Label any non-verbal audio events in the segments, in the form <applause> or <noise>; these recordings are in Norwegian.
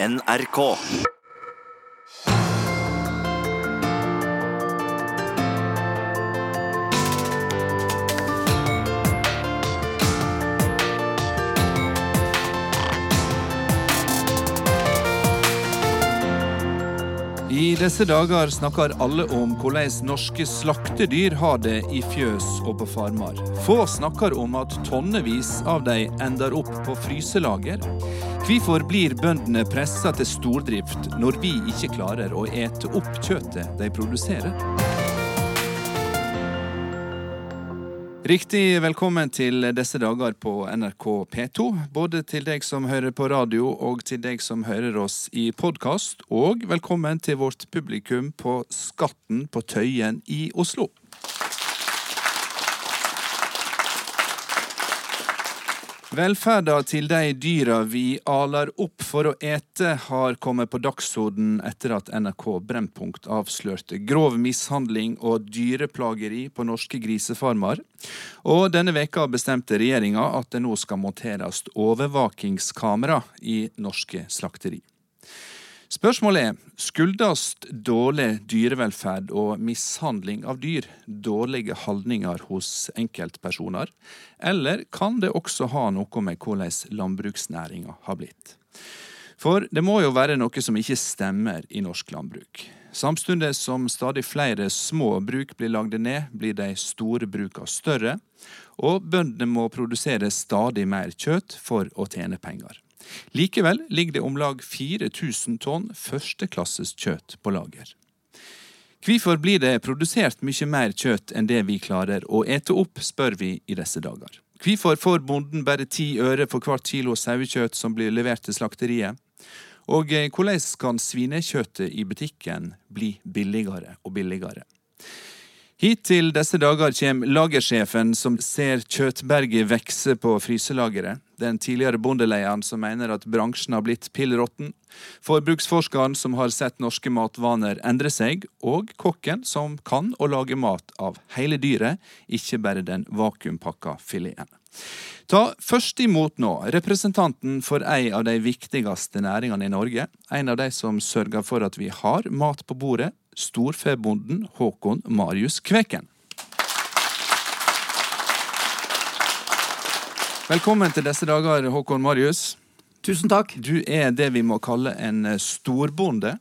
NRK. I disse dager snakker alle om hvordan norske slaktedyr har det i fjøs og på farmer. Få snakker om at tonnevis av dem ender opp på fryselager. Hvorfor blir bøndene pressa til stordrift når vi ikke klarer å ete opp kjøttet de produserer? Riktig velkommen til disse dager på NRK P2. Både til deg som hører på radio og til deg som hører oss i podkast. Og velkommen til vårt publikum på Skatten på Tøyen i Oslo. Velferda til de dyra vi aler opp for å ete, har kommet på dagsorden etter at NRK Brennpunkt avslørte grov mishandling og dyreplageri på norske grisefarmer. Og denne veka bestemte regjeringa at det nå skal monteres overvåkingskamera i norske slakteri. Spørsmålet er skyldes dårlig dyrevelferd og mishandling av dyr dårlige holdninger hos enkeltpersoner, eller kan det også ha noe med hvordan landbruksnæringa har blitt? For det må jo være noe som ikke stemmer i norsk landbruk. Samtidig som stadig flere små bruk blir lagde ned, blir de store bruka større, og bøndene må produsere stadig mer kjøtt for å tjene penger. Likevel ligger det om lag 4000 tonn førsteklasses kjøtt på lager. Hvorfor blir det produsert mye mer kjøtt enn det vi klarer å ete opp, spør vi i disse dager. Hvorfor får bonden bare ti øre for hvert kilo sauekjøtt som blir levert til slakteriet? Og eh, hvordan kan svinekjøttet i butikken bli billigere og billigere? Hit til disse dager kommer lagersjefen som ser kjøttberget vokse på fryselageret, den tidligere bondeleieren som mener at bransjen har blitt pill råtten, forbruksforskeren som har sett norske matvaner endre seg, og kokken som kan å lage mat av hele dyret, ikke bare den vakuumpakka fileten. Ta først imot nå representanten for ei av de viktigste næringene i Norge, en av de som sørger for at vi har mat på bordet, storfebonden Håkon Marius Kveken. Velkommen til disse dager, Håkon Marius. Tusen takk. Du er det vi må kalle en eh, storbonde.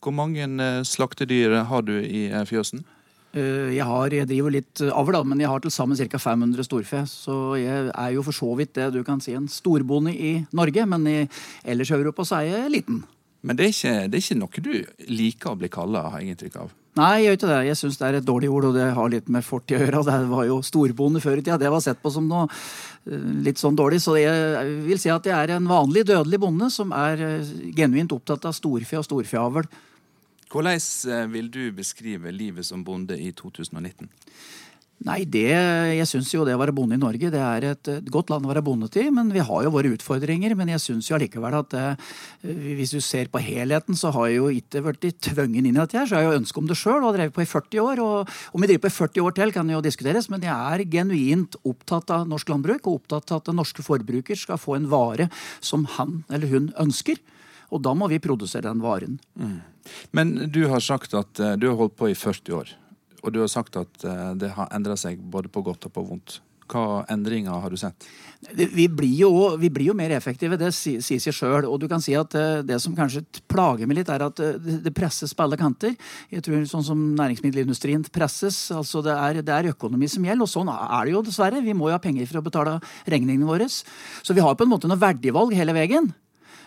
Hvor mange eh, slaktedyr har du i eh, fjøsen? Jeg, har, jeg driver litt avl, men jeg har til sammen ca. 500 storfe. Så jeg er jo for så vidt det du kan si en storbonde i Norge, men i, ellers i Europa så er jeg liten. Men det er, ikke, det er ikke noe du liker å bli kalla, har jeg inntrykk av? Nei, jeg gjør ikke det. Jeg syns det er et dårlig ord, og det har litt med fortid å gjøre. Det var jo storbonde før i tida. Det var sett på som noe litt sånn dårlig. Så jeg vil si at jeg er en vanlig dødelig bonde som er genuint opptatt av storfe og storfeavl. Hvordan vil du beskrive livet som bonde i 2019? Nei, det, Jeg syns jo det å være bonde i Norge det er et, godt land å være bonde til. Men vi har jo våre utfordringer. Men jeg syns jo allikevel at det, hvis du ser på helheten, så har jeg jo ikke blitt tvungen inn i dette her. Så jeg har jo ønske om det sjøl og har drevet på i 40 år. Og om vi driver på i 40 år til, kan jo diskuteres, men jeg er genuint opptatt av norsk landbruk og opptatt av at den norske forbruker skal få en vare som han eller hun ønsker. Og da må vi produsere den varen. Mm. Men du har sagt at du har holdt på i 40 år. Og du har sagt at eh, det har endra seg både på godt og på vondt. Hva endringer har du sett? Vi blir jo, vi blir jo mer effektive, det sier seg sjøl. Og du kan si at eh, det som kanskje plager meg litt, er at eh, det presses på alle kanter. Jeg tror Sånn som næringsmiddelindustrien presses. altså Det er, det er økonomi som gjelder, og sånn er det jo dessverre. Vi må jo ha penger for å betale regningene våre. Så vi har på en måte noe verdivalg hele veien.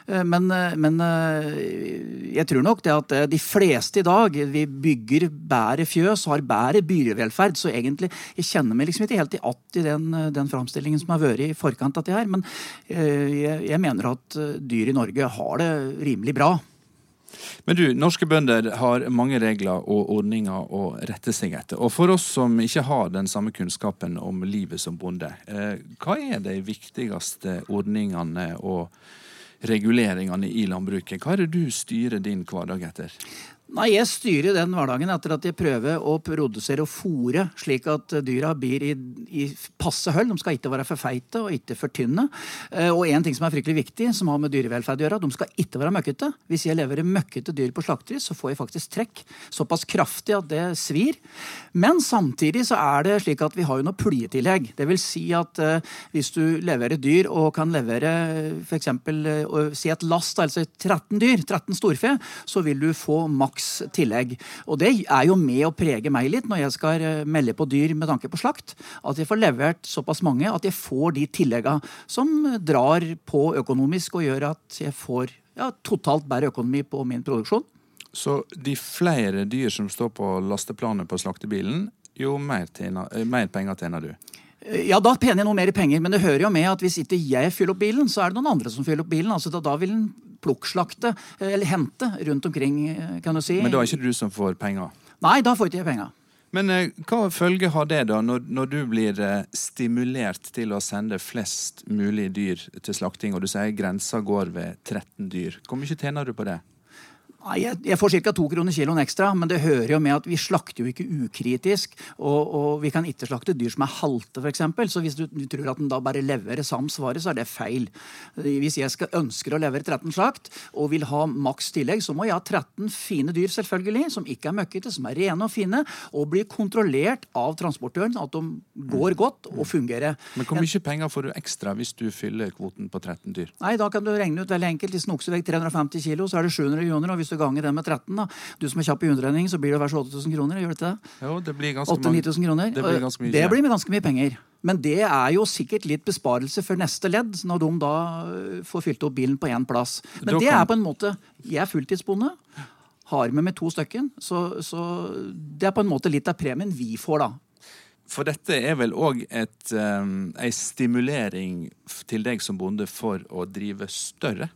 Eh, men, eh, men, eh, jeg tror nok det at de fleste i dag vi bygger bedre fjøs og har bedre byvelferd. Så egentlig jeg kjenner meg liksom ikke helt i att i den, den framstillingen som har vært i forkant av det her. Men jeg, jeg mener at dyr i Norge har det rimelig bra. Men du, norske bønder har mange regler og ordninger å rette seg etter. Og for oss som ikke har den samme kunnskapen om livet som bonde, hva er de viktigste ordningene og reguleringene i landbruket. Hva er det du styrer din hverdag etter? Nei, Jeg styrer den hverdagen etter at jeg prøver å produsere og fôre slik at dyra blir i, i passe høll. De skal ikke være for feite og ikke for tynne. Eh, og en ting som er fryktelig viktig, som har med dyrevelferd å gjøre, de skal ikke være møkkete. Hvis jeg leverer møkkete dyr på slakteri, så får jeg faktisk trekk. Såpass kraftig at det svir. Men samtidig så er det slik at vi har jo noe plyetillegg. Det vil si at uh, hvis du leverer dyr og kan levere f.eks. Uh, si et last, altså 13 dyr, 13 storfe, så vil du få maks tillegg. Og det er jo med å prege meg litt når jeg skal eh, melde på dyr med tanke på slakt. At jeg får levert såpass mange at jeg får de tillegga som drar på økonomisk og gjør at jeg får ja, totalt bedre økonomi på min produksjon. Så de flere dyr som står på lasteplanet på slaktebilen, jo mer, tjener, eh, mer penger tjener du? Eh, ja, da tjener jeg noe mer penger, men det hører jo med at hvis ikke jeg fyller opp bilen, så er det noen andre som fyller opp bilen. Altså, da, da vil den plukkslakte, eh, eller hente, rundt omkring, eh, kan du si. Men da er ikke du som får penger? Nei, da får ikke jeg penger. Men eh, hva følge har det da, når, når, du blir stimulert til å sende flest mulig dyr til slakting, og du sier grensa går ved 13 dyr? Hvor mye tjener du på det? Jeg, jeg får ca. to kroner kiloen ekstra, men det hører jo med at vi slakter jo ikke ukritisk. Og, og vi kan ikke slakte dyr som er halte, f.eks. Så hvis du, du, tror at den da bare leverer sams vare, så er det feil. Hvis jeg skal, ønsker å levere 13 slakt og vil ha maks tillegg, så må jeg ha 13 fine dyr, selvfølgelig, som ikke er møkkete, som er rene og fine, og blir kontrollert av transportøren, at de går godt og fungerer. Men hvor mye penger får du ekstra hvis du fyller kvoten på 13 dyr? Nei, Da kan du regne ut veldig enkelt. Hvis den okse vekk 350 kilo, så er det 700 kroner. og hvis du ganger den med 13, da. Du som er kjapp i underregning, så blir det hver 8000 kroner. Gjør det ikke det? Jo, det blir ganske 8 9000 kroner. Det blir, ganske mye. det blir med ganske mye penger. Men det er jo sikkert litt besparelse for neste ledd, når de da øh, får fylt opp bilen på én plass. Men det er på en måte Jeg er fulltidsbonde. Har med meg to stykken. Så, så det er på en måte litt av premien vi får, da. For dette er vel òg um, ei stimulering til deg som bonde for å drive større?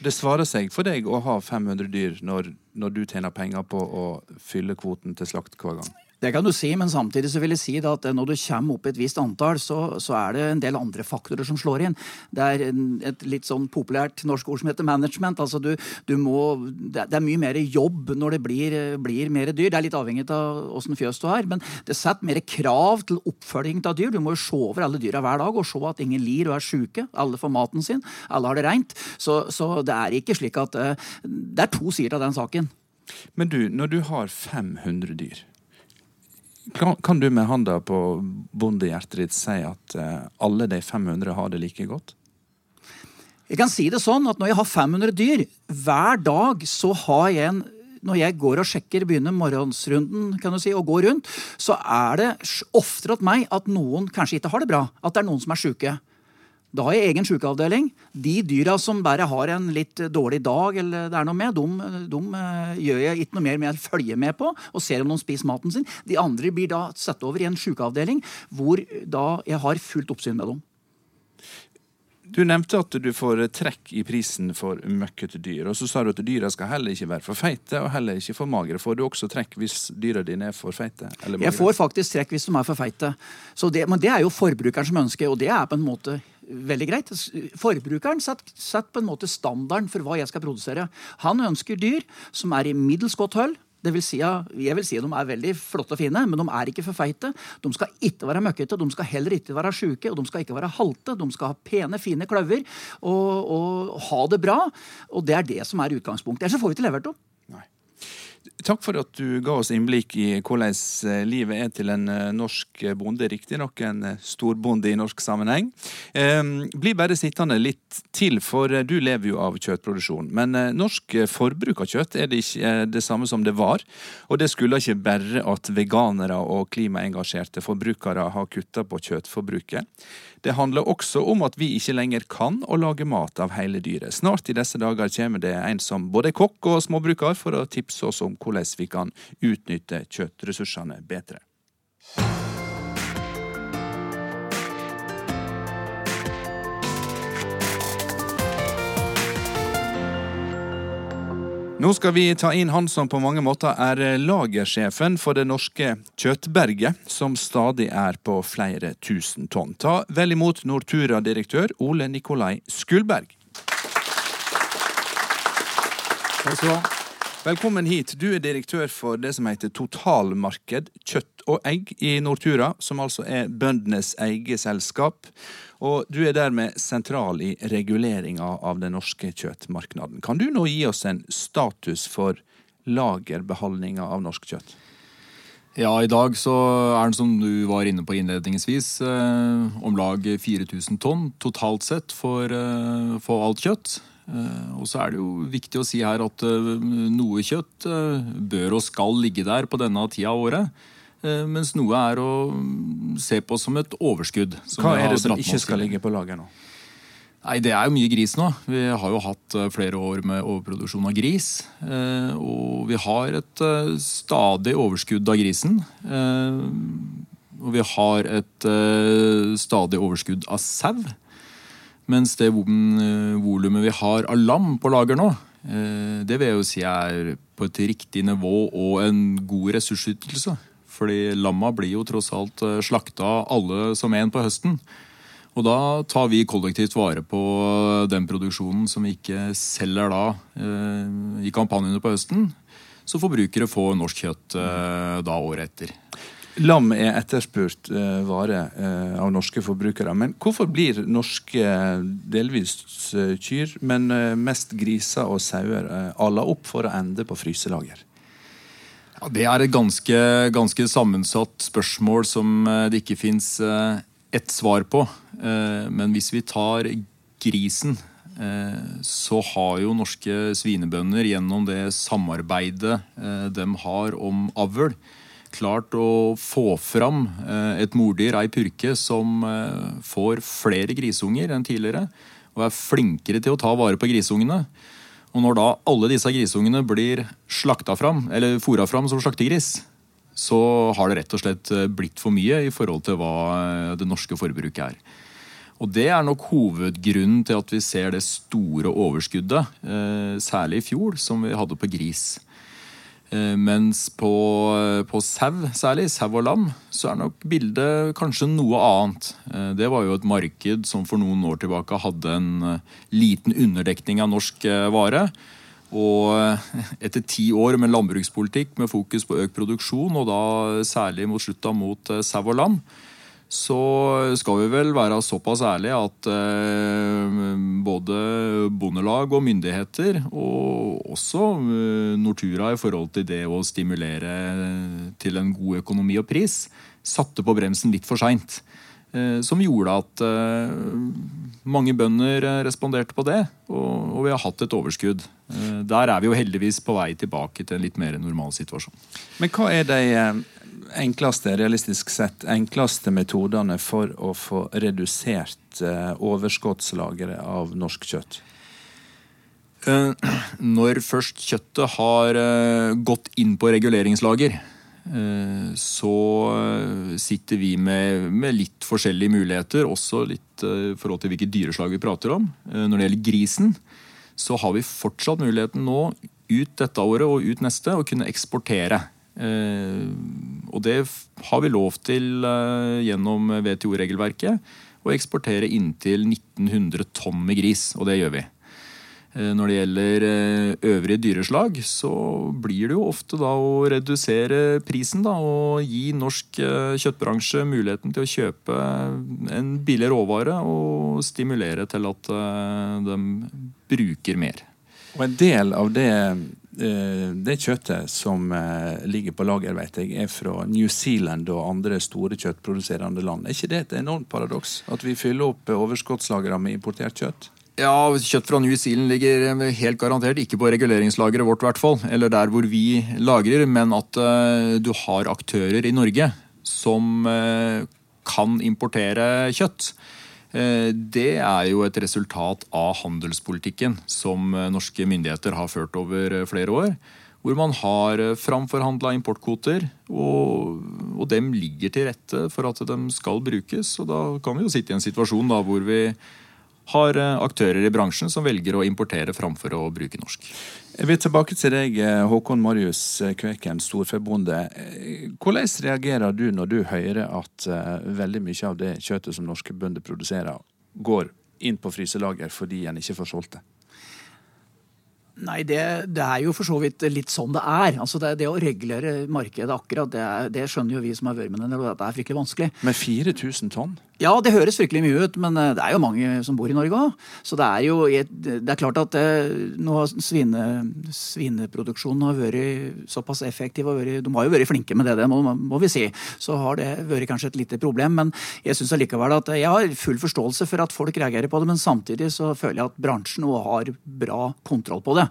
Det svarer seg for deg å ha 500 dyr når, når du tjener penger på å fylle kvoten til slakt hver gang? Det kan du si, men samtidig så vil jeg si at når du kommer opp i et visst antall, så, så, er det en del andre faktorer som slår inn. Det er et litt sånn populært norsk ord som heter management. altså du, du må, Det er mye mer jobb når det blir, blir mer dyr. Det er litt avhengig av åssen fjøs du har. Men det setter mer krav til oppfølging av dyr. Du må jo se over alle dyra hver dag og se at ingen lir og er sjuke. Alle får maten sin. Alle har det reint. Så, så det er ikke slik at eh, Det er to sider av den saken. Men du, når du har 500 dyr kan, kan, du med handa på bondehjertet ditt si at uh, alle de 500 har det like godt? Jeg kan si det sånn at når jeg har 500 dyr, hver dag så har jeg en når jeg går og sjekker, begynner morgensrunden kan du si, og går rundt, så er det oftere at meg at noen kanskje ikke har det bra. At det er noen som er sjuke. Da har jeg egen sykeavdeling. De dyra som bare har en litt dårlig dag, eller det er noe med, de, de uh, gjør jeg ikke noe mer med å følge med på og ser om de spiser maten sin. De andre blir da satt over i en sykeavdeling hvor da jeg har fullt oppsyn med dem. Du nevnte at du får trekk i prisen for møkkete dyr. Og så sa du at dyra skal heller ikke være for feite og heller ikke for magre. Får du også trekk hvis dyra dine er for feite? Jeg får faktisk trekk hvis de er for feite. Det, men det er jo forbrukeren som ønsker, og det er på en måte veldig greit. Forbrukeren setter, setter på en måte standarden for hva jeg skal produsere. Han ønsker dyr som er i middels godt høll. Det vil si, jeg vil si De er veldig flotte og fine, men de er ikke for feite. De skal ikke være møkkete, de skal heller ikke være sjuke, og de skal ikke være halte. De skal ha pene, fine kløver og, og ha det bra. Og Det er det som er utgangspunktet. Ellers får vi ikke levert dem. Takk for at du ga oss innblikk i hvordan eh, livet er til en eh, norsk bonde. Riktignok en eh, storbonde i norsk sammenheng. Bli bare sittende litt til, for du lever jo av kjøttproduksjon. Men norsk forbruk av kjøtt er det ikke det samme som det var. Og det skulle ikke bare at veganere og klimaengasjerte forbrukere har kutta på kjøttforbruket. Det handler også om at vi ikke lenger kan å lage mat av hele dyret. Snart i disse dager kommer det en som både er kokk og småbruker for å tipse oss om hvordan vi kan utnytte kjøttressursene bedre. Nå skal vi ta inn han som på mange måter er lagersjefen for det norske kjøttberget, som stadig er på flere tusen tonn. Ta vel imot Nortura-direktør Ole Nikolai Skulberg. Takk skal du ha. Velkommen hit. Du er direktør for det som heter Totalmarked kjøtt og egg i Nortura, som altså er bøndenes eget selskap. Og du er dermed sentral i reguleringa av den norske kjøttmarkedet. Kan du nå gi oss en status for lagerbeholdninga av norsk kjøtt? Ja, i dag så er den som du var inne på innledningsvis, eh, om lag 4000 tonn totalt sett for, eh, for alt kjøtt. Eh, og så er det jo viktig å si her at eh, noe kjøtt eh, bør og skal ligge der på denne tida av året. Mens noe er å se på som et overskudd. Hva er det som ikke skal ligge på lager nå? Nei, Det er jo mye gris nå. Vi har jo hatt flere år med overproduksjon av gris. Og vi har et stadig overskudd av grisen. Og vi har et stadig overskudd av sau. Mens det eh, volumet vi har av lam på lager nå, eh, det vil jeg jo si er på et riktig nivå og en god ressursytelse. Fordi lamma blir jo tross alt eh, slakta alle som en på høsten. Og da tar vi kollektivt vare på den produksjonen som vi ikke selger da i kampanjene på høsten. Så forbrukere får norsk kjøtt da året etter. Lam er etterspurt uh, vare uh, av norske forbrukere. Men hvorfor blir norske, delvis uh, kyr, men mest griser og sauer ala opp for å ende på fryselager? Ja, det er et ganske, ganske, sammensatt spørsmål som det ikke fins ett svar på. Men hvis vi tar grisen, så har jo norske svinebønder gjennom det samarbeidet de har om avl, klart å få fram eh, et mordyr, ei purke, som eh, får flere grisunger enn tidligere. Og er flinkere til å ta vare på grisungene. Og når da alle disse grisungene blir slakta fram, eller fôra fram som slaktegris, så har det rett og slett eh, blitt for mye i forhold til hva det norske forbruket er. Og Det er nok hovedgrunnen til at vi ser det store overskuddet, særlig i fjor, som vi hadde på gris. Eh, mens på, på sau, særlig sau og lam, så er nok bildet kanskje noe annet. Eh, det var jo et marked som for noen år tilbake hadde en eh, liten underdekning av norsk vare. Og etter ti år med landbrukspolitikk med fokus på økt produksjon, og da særlig mot slutta mot sau og lam, så skal vi vel være såpass ærlige at eh, både bondelag og myndigheter, og også eh, Nortura i forhold til det å stimulere til en god økonomi og pris, satte på bremsen litt for seint. Eh, som gjorde at mange bønder responderte på det, og, vi har hatt et overskudd. Der er vi jo heldigvis på vei tilbake til en litt mer normal situasjon. Men hva er de enkleste, realistisk sett, enkleste metodene for å få redusert eh, overskuddslageret av norsk kjøtt? Eh, når først kjøttet har eh, gått inn på reguleringslager, så sitter vi med, med, litt forskjellige muligheter, også litt i forhold til hvilke dyreslag vi prater om. Når det gjelder grisen, så har vi fortsatt muligheten nå, ut dette året og ut neste, å kunne eksportere. Eh, og det har vi lov til eh, gjennom WTO-regelverket. Å eksportere inntil 1900 tonn med gris, og det gjør vi. Eh, når det gjelder øvrige dyreslag, så blir det jo ofte da å redusere prisen. da, Og gi norsk kjøttbransje muligheten til å kjøpe en billig råvare og stimulere til at de bruker mer. Og en del av det det kjøttet som eh, ligger på lager, vet jeg, er fra New Zealand og andre store kjøttproduserende land. Er ikke det et enormt paradoks? At vi fyller opp overskuddslagrene med importert kjøtt? Ja, Kjøtt fra New Zealand ligger eh, helt garantert ikke på reguleringslageret vårt, hvert fall, eller der hvor vi lagrer, men at du har aktører i Norge som kan importere kjøtt. Eh, det er jo et resultat av handelspolitikken som eh, norske myndigheter har ført over eh, flere år. Hvor man har framforhandla importkvoter, og, og, dem ligger til rette for at de skal brukes. Og da kan vi jo sitte i en situasjon da, hvor vi har aktører i bransjen som velger å importere framfor å bruke norsk. Jeg vil tilbake til deg, Håkon Marius Kveken, storfebonde. Hvordan reagerer du når du hører at veldig mye av det kjøttet som norske bønder produserer, går inn på fryselager fordi en ikke får solgt det? Nei, det, det, er jo for så vidt litt sånn det er. Altså det, det å regulere markedet akkurat, det, det, skjønner jo vi som har vært med det, det er fryktelig vanskelig. Med 4000 tonn? Ja, det høres fryktelig mye ut, men eh, det er jo mange som bor i Norge òg. Så det er jo det er klart at det, eh, nå svine, svineproduksjonen har vært såpass effektiv og vært, De har jo vært flinke med det, det må, må, vi si. Så har det vært kanskje et lite problem. Men jeg syns allikevel at jeg har full forståelse for at folk reagerer på det, men samtidig så føler jeg at bransjen òg har bra kontroll på det.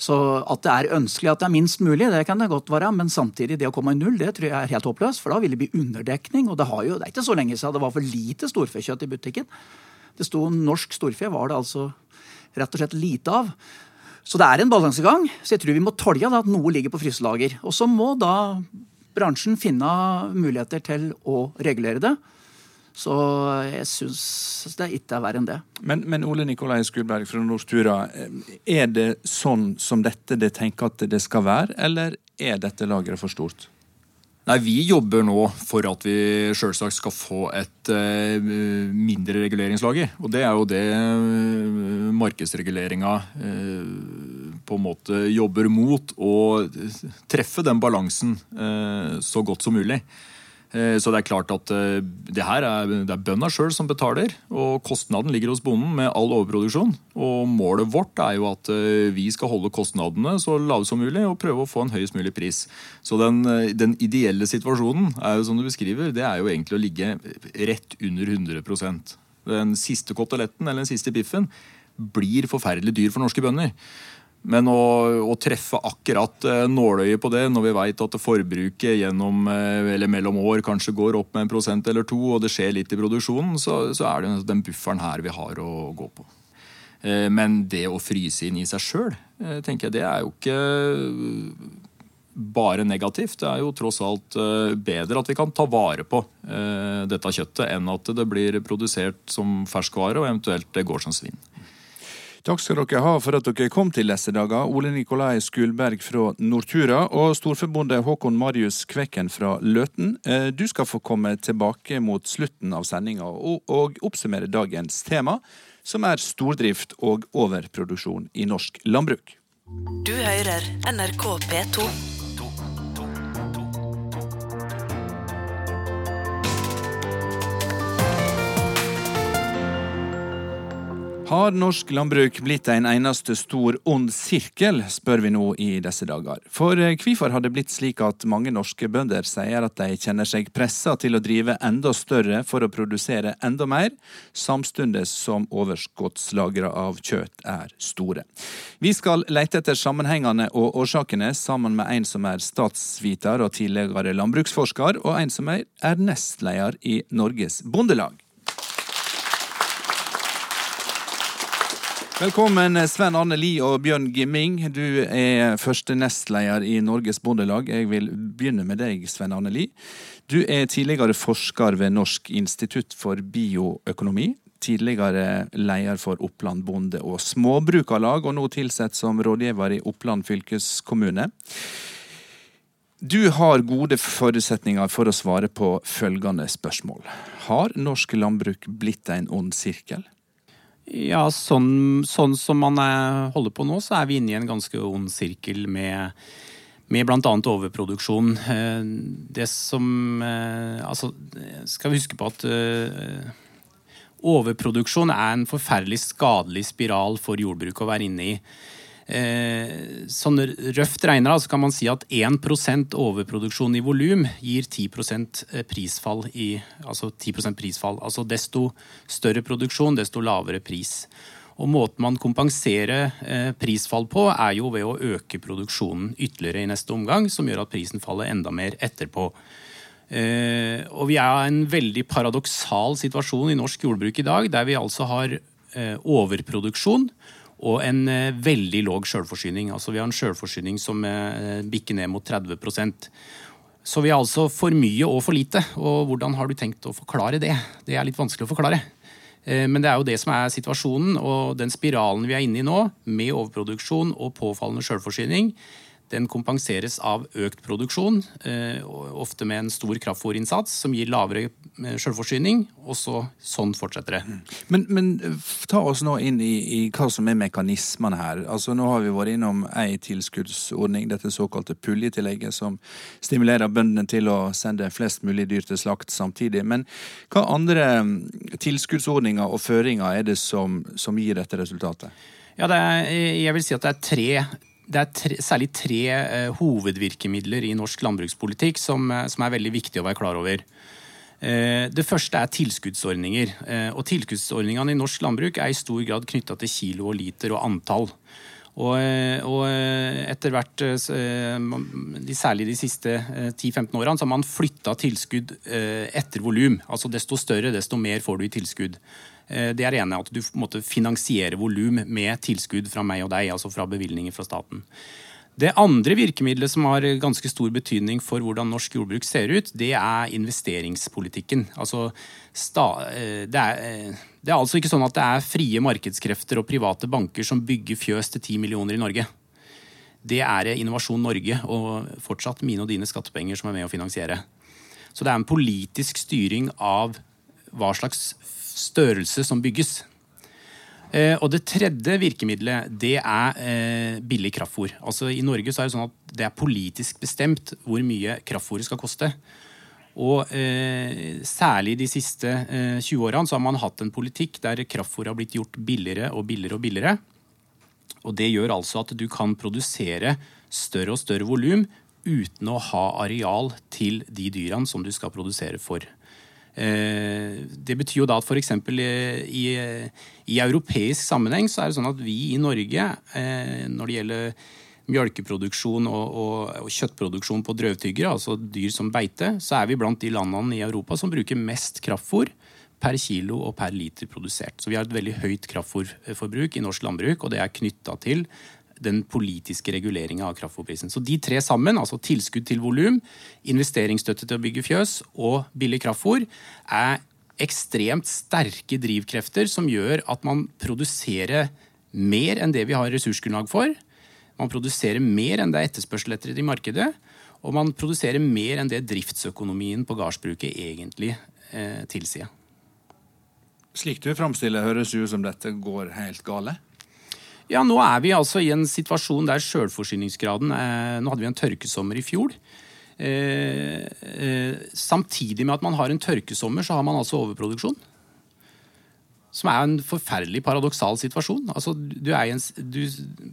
Så at det er ønskelig at det er minst mulig, det kan det godt være, men samtidig det å komme i null, det tror jeg er helt håpløst. For da vil det bli underdekning, og det, jo, det er ikke så lenge siden det var for lite lite storfekjøtt i butikken. Det sto norsk storfe, var det altså rett og slett lite av. Så det er en balansegang. Så jeg tror vi må tolke at noe ligger på fryselager. Og så må da bransjen finne muligheter til å regulere det. Så jeg syns det ikke er verre enn det. Men, men Ole Nikolai Skulberg fra Nortura, er det sånn som dette det tenker at det skal være, eller er dette lageret for stort? Nei, Vi jobber nå for at vi selvsagt skal få et uh, mindre reguleringslager. Og det er jo det uh, markedsreguleringa uh, på en måte jobber mot. Å treffe den balansen så godt som mulig. Eh, så det er klart at eh, det her er, det er bøndene sjøl som betaler, og kostnaden ligger hos bonden med all overproduksjon. Og målet vårt er jo at eh, vi skal holde kostnadene så lave som mulig og prøve å få en høyest mulig pris. Så den, den ideelle situasjonen er jo som du beskriver, det er jo egentlig å ligge rett under 100% Den siste koteletten eller den siste biffen blir forferdelig dyr for norske bønder. Men å, å, treffe akkurat eh, nåløyet på det, når vi vet at forbruket gjennom, eh, eller mellom år kanskje går opp med en prosent eller to, og det skjer litt i produksjonen, så, så er det den bufferen her vi har å gå på. Eh, men det å fryse inn i seg sjøl, tenker jeg, det er jo ikke bare negativt. Det er jo tross alt bedre at vi kan ta vare på dette kjøttet, enn at det blir produsert som ferskvare og eventuelt det går som svinn. Takk skal dere ha for at dere kom til disse dager. Ole Nikolai Skulberg fra Nortura og storforbundet Håkon Marius Kvekken fra Løten. Eh, du skal få komme tilbake mot slutten av sendinga og oppsummere dagens tema, som er stordrift og overproduksjon i norsk landbruk. Du hører NRK P2. Har norsk landbruk blitt en eneste stor ond sirkel, spør vi nå i disse dager. For eh, hvorfor har det blitt slik at mange norske bønder sier at de kjenner seg pressa til å drive enda større for å produsere enda mer, samtidig som overskuddslagre av kjøtt er store? Vi skal lete etter sammenhengene og årsakene sammen med en som er statsviter og tidligere landbruksforsker, og en som er nestleder i Norges Bondelag. Velkommen Sven Arne Lie og Bjørn Gimming. Du er første nestleder i Norges Bondelag. Jeg vil begynne med deg, Sven Arne Lie. Du er tidligere forsker ved Norsk institutt for bioøkonomi. Tidligere leder for Oppland bonde- og småbrukarlag, og nå tilsatt som rådgiver i Oppland fylkeskommune. Du har gode forutsetninger for å svare på følgende spørsmål. Har norsk landbruk blitt en ond sirkel? Ja, sånn, sånn som man holder på nå, så er vi inne i en ganske ond sirkel med, med bl.a. overproduksjon. Eh, det som eh, Altså, skal vi huske på at eh, overproduksjon er en forferdelig skadelig spiral for jordbruket å være inne i. Eh, sånn røft regna så kan man si at 1% overproduksjon i volum gir 10 eh, prisfall i Altså 10% prisfall. Altså desto større produksjon, desto lavere pris. Og måten man kompenserer eh, prisfall på, er jo ved å øke produksjonen ytterligere i neste omgang, som gjør at prisen faller enda mer etterpå. Eh, og vi er i en veldig paradoksal situasjon i norsk jordbruk i dag, der vi altså har eh, overproduksjon og en eh, veldig låg sjølforsyning. Altså vi har en sjølforsyning som eh, bikker ned mot 30% Så vi har altså for mye og for lite. Og hvordan har du tenkt å forklare det? Det er litt vanskelig å forklare. Eh, men det er jo det som er situasjonen, og den spiralen vi er inne i nå, med overproduksjon og påfallende sjølforsyning, den kompenseres av økt produksjon, eh, ofte med en stor kraftfôrinnsats som gir lavere eh, selvforsyning, og så, sånn fortsetter det. Men, men, ta oss nå inn i, i, hva som er mekanismene her. Altså Nå har vi vært innom ei tilskuddsordning, dette såkalte puljetillegget, som stimulerer bøndene til å sende flest mulig dyr til slakt samtidig. Men hva andre mm, tilskuddsordninger og føringer er det som, som gir dette resultatet? Ja, er, jeg vil si at det er tre det er tre, særlig tre eh, hovedvirkemidler i norsk landbrukspolitikk som, eh, som, er veldig viktig å være klar over. Eh, det første er tilskuddsordninger. Eh, og Tilskuddsordningene i norsk landbruk er i stor grad knytta til kilo og liter og antall. Og, eh, og eh, etter hvert, særlig de siste 10-15 årene, så har man flytta tilskudd etter volum. Altså desto større, desto mer får du i tilskudd. Eh, det er ene, at du måtte finansiere volum med tilskudd fra meg og deg, altså fra bevilgninger fra staten. Det andre virkemidlet som har ganske stor betydning for hvordan norsk jordbruk ser ut, det er investeringspolitikken. Altså, eh, det, er, eh, det er altså ikke sånn at det er frie markedskrefter og private banker som bygger fjøs til 10 millioner i Norge. Det er Innovasjon Norge og fortsatt mine og dine skattepenger som er med å finansiere. Så det er en politisk styring av hva slags størrelse som bygges. Eh, og det tredje virkemidlet det er eh, billig kraftfôr. Altså I Norge så er det sånn at det er politisk bestemt hvor mye kraftfôret skal koste. Og eh, særlig de siste eh, 20 årene så har man hatt en politikk der kraftfôr har blitt gjort billigere og billigere og billigere. Og det gjør altså at du kan produsere større og større volum uten å ha areal til de dyrene som du skal produsere for. Eh, det betyr jo da at f.eks. I, i europeisk sammenheng så er det sånn at vi i Norge, eh, når det gjelder mjølkeproduksjon og, og, og kjøttproduksjon på drøvtyggere, altså dyr som beite, så er vi blant de landene i Europa som bruker mest kraftfôr per kilo og per liter produsert. Så vi har et veldig høyt kraftfôrforbruk i norsk landbruk, og det er knytta til den politiske reguleringa av kraftfôrprisen. Så de tre sammen, altså tilskudd til volum, investeringsstøtte til å bygge fjøs og billig kraftfôr, er ekstremt sterke drivkrefter som gjør at man produserer mer enn det vi har ressursgrunnlag for. Man produserer mer enn det er etterspørsel etter i markedet. Og man produserer mer enn det driftsøkonomien på gardsbruket egentlig eh, tilsier. Slik du framstiller, høres ut som dette går helt gale? Ja, nå er vi altså i en situasjon der sjølforsyningsgraden Nå hadde vi en tørkesommer i fjor. Eh, eh, samtidig med at man har en tørkesommer, så har man altså overproduksjon. Som er en forferdelig paradoksal situasjon. Altså, en, du,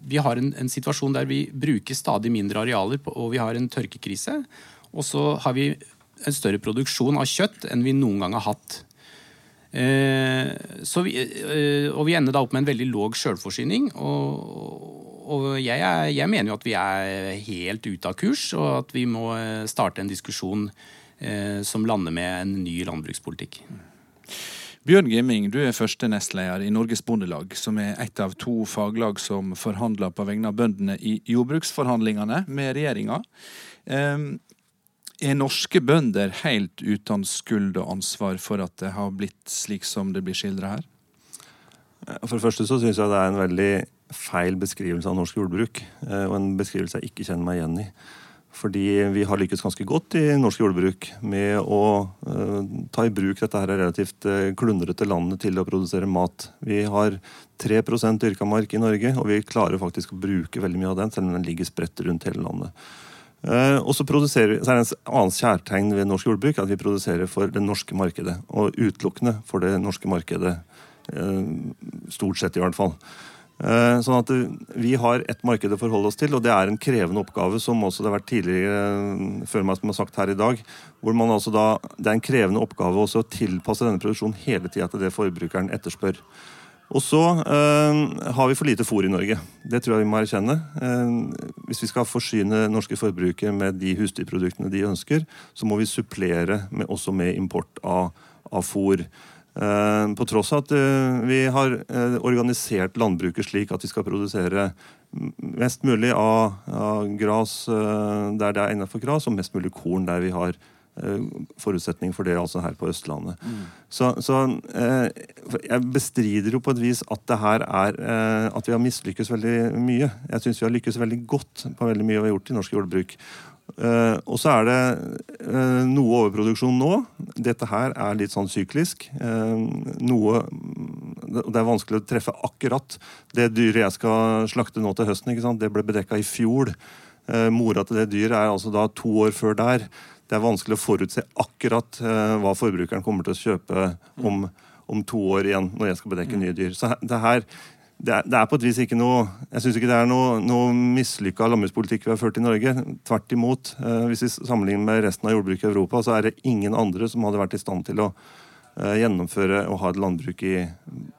vi har en, en, situasjon der vi bruker stadig mindre arealer, og vi har en tørkekrise. Og så har vi en større produksjon av kjøtt enn vi noen gang har hatt. Eh, vi, eh, og vi ender da opp med en veldig låg sjølforsyning. Og, og jeg, jeg, mener jo at vi er helt ute av kurs, og at vi må eh, starte en diskusjon som lander med en ny landbrukspolitikk. Bjørn Gimming, du er første nestleder i Norges Bondelag, som er ett av to faglag som forhandler på vegne av bøndene i jordbruksforhandlingene med regjeringa. Er norske bønder helt uten skyld og ansvar for at det har blitt slik som det blir skildra her? For det første så syns jeg det er en veldig feil beskrivelse av norsk jordbruk. Eh, og en beskrivelse jeg ikke kjenner meg igjen i. Fordi vi har lykkes ganske godt i norsk jordbruk med å uh, ta i bruk dette her relativt uh, klundrete landet til å produsere mat. Vi har 3 dyrka mark i Norge, og vi klarer faktisk å bruke veldig mye av den, selv om den ligger spredt rundt hele landet. Uh, og så, så er det en annen kjærtegn ved norsk jordbruk at vi produserer for det norske markedet. Og utelukkende for det norske markedet. Uh, stort sett, i hvert fall. Uh, sånn at Vi har ett marked å forholde oss til, og det er en krevende oppgave, som også det har vært tidligere før meg som har sagt her i dag. hvor man altså da, Det er en krevende oppgave også å tilpasse denne produksjonen hele tida til det forbrukeren etterspør. Og så øh, har vi for lite fôr i Norge. Det tror jeg vi må erkjenne. Uh, hvis vi skal forsyne norske forbrukere med de husdyrproduktene de ønsker, så må vi supplere med, også med import av, av fôr. Uh, på tross av at vi har organisert landbruket slik at vi skal produsere mest mulig av, av gras der det er egnet for gras, og mest mulig korn der vi har eh, forutsetning for det altså her på Østlandet. Mm. Så, så eh, jeg bestrider jo på et vis at det her er eh, at vi har mislykkes veldig mye. Jeg syns vi har lykkes veldig godt på veldig mye vi har gjort i norsk jordbruk. Eh, og så er det uh, noe overproduksjon nå. Dette her er litt sånn syklisk. Uh, noe Det er vanskelig å treffe akkurat. Det dyret jeg skal slakte nå til høsten, det ble bedekka i fjor. Mora til det dyret er altså da to år før der. Det er vanskelig å forutse akkurat hva forbrukeren kommer til å kjøpe om, om to år igjen, når jeg skal bedekke nye dyr. Så det her det er, det er, på et vis ikke noe Jeg syns ikke det er noe, noe mislykka landbrukspolitikk vi har ført i Norge. Tvert imot. Eh, hvis vi sammenligner med resten av jordbruket i Europa, så er det ingen andre som hadde vært i stand til å Eh, gjennomføre og ha et landbruk i,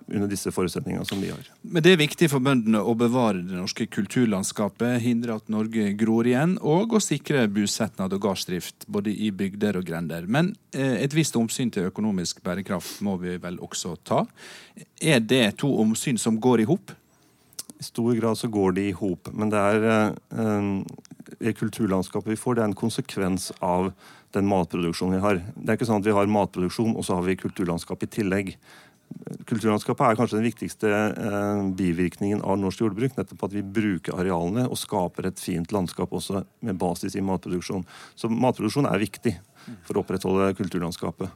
under disse forutsetningene som de har. Men Det er viktig for bøndene å bevare det norske kulturlandskapet, hindre at Norge gror igjen, og å sikre bosetnad og gardsdrift både i bygder og grender. Men eh, et visst omsyn til økonomisk bærekraft må vi vel også ta. Er det to omsyn som går i hop? I stor grad så går de i hop, men det er eh, det kulturlandskapet vi får, det er en konsekvens av den matproduksjonen vi har. Det er ikke sånn at vi har matproduksjon, og så har vi kulturlandskap i tillegg. Kulturlandskapet er kanskje den viktigste eh, bivirkningen av norsk jordbruk. Nettopp at vi bruker arealene og skaper et fint landskap også med basis i matproduksjon. Så matproduksjon er viktig for å opprettholde kulturlandskapet.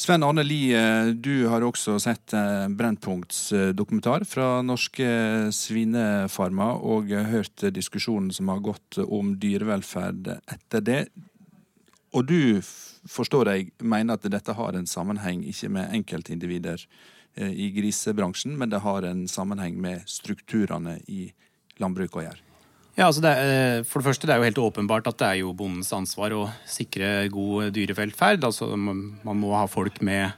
Sven Arne Lie, du har også sett eh, Brennpunkts eh, dokumentar fra norske svinefarmer og hørt diskusjonen som har gått om dyrevelferd etter det. Og du, forstår jeg, mener at dette har en sammenheng ikke med enkeltindivider eh, i grisebransjen, men det har en sammenheng med strukturene i landbruket å gjøre? Ja, altså det, er, for det første, det er jo helt åpenbart at det er jo bondens ansvar å sikre god dyrevelferd. Altså, man må ha folk med,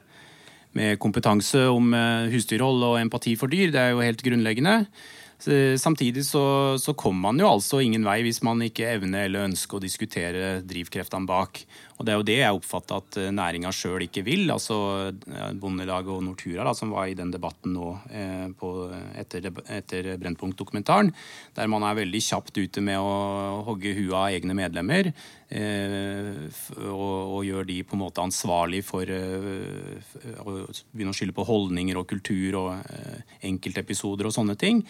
med kompetanse om eh, husdyrhold og empati for dyr. Det er jo helt grunnleggende. Samtidig så, så kommer man jo altså ingen vei hvis man ikke evner eller ønsker å diskutere drivkreftene bak. Og Det er jo det jeg oppfatter at eh, næringa sjøl ikke vil. altså Bondelaget og Nortura, da, som var i den debatten nå eh, på, etter, etter Brennpunkt-dokumentaren, der man er veldig kjapt ute med å hogge huet av egne medlemmer. Eh, og, og gjør de på en måte ansvarlig for eh, å begynne å skylde på holdninger og kultur og eh, enkeltepisoder og sånne ting.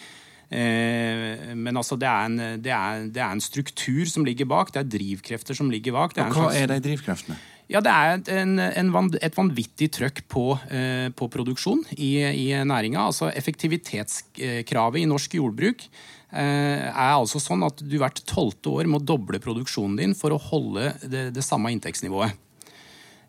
Eh, men altså, det er, en, det, er, det er, en, struktur som ligger bak. Det er drivkrefter som ligger bak. Er hva slags, er de drivkreftene? Ja, Det er en, en, et vanvittig trøkk på, eh, på produksjon i, i næringa. Altså effektivitetskravet i norsk jordbruk eh, er altså sånn at du hvert tolvte år må doble produksjonen din for å holde det, det samme inntektsnivået.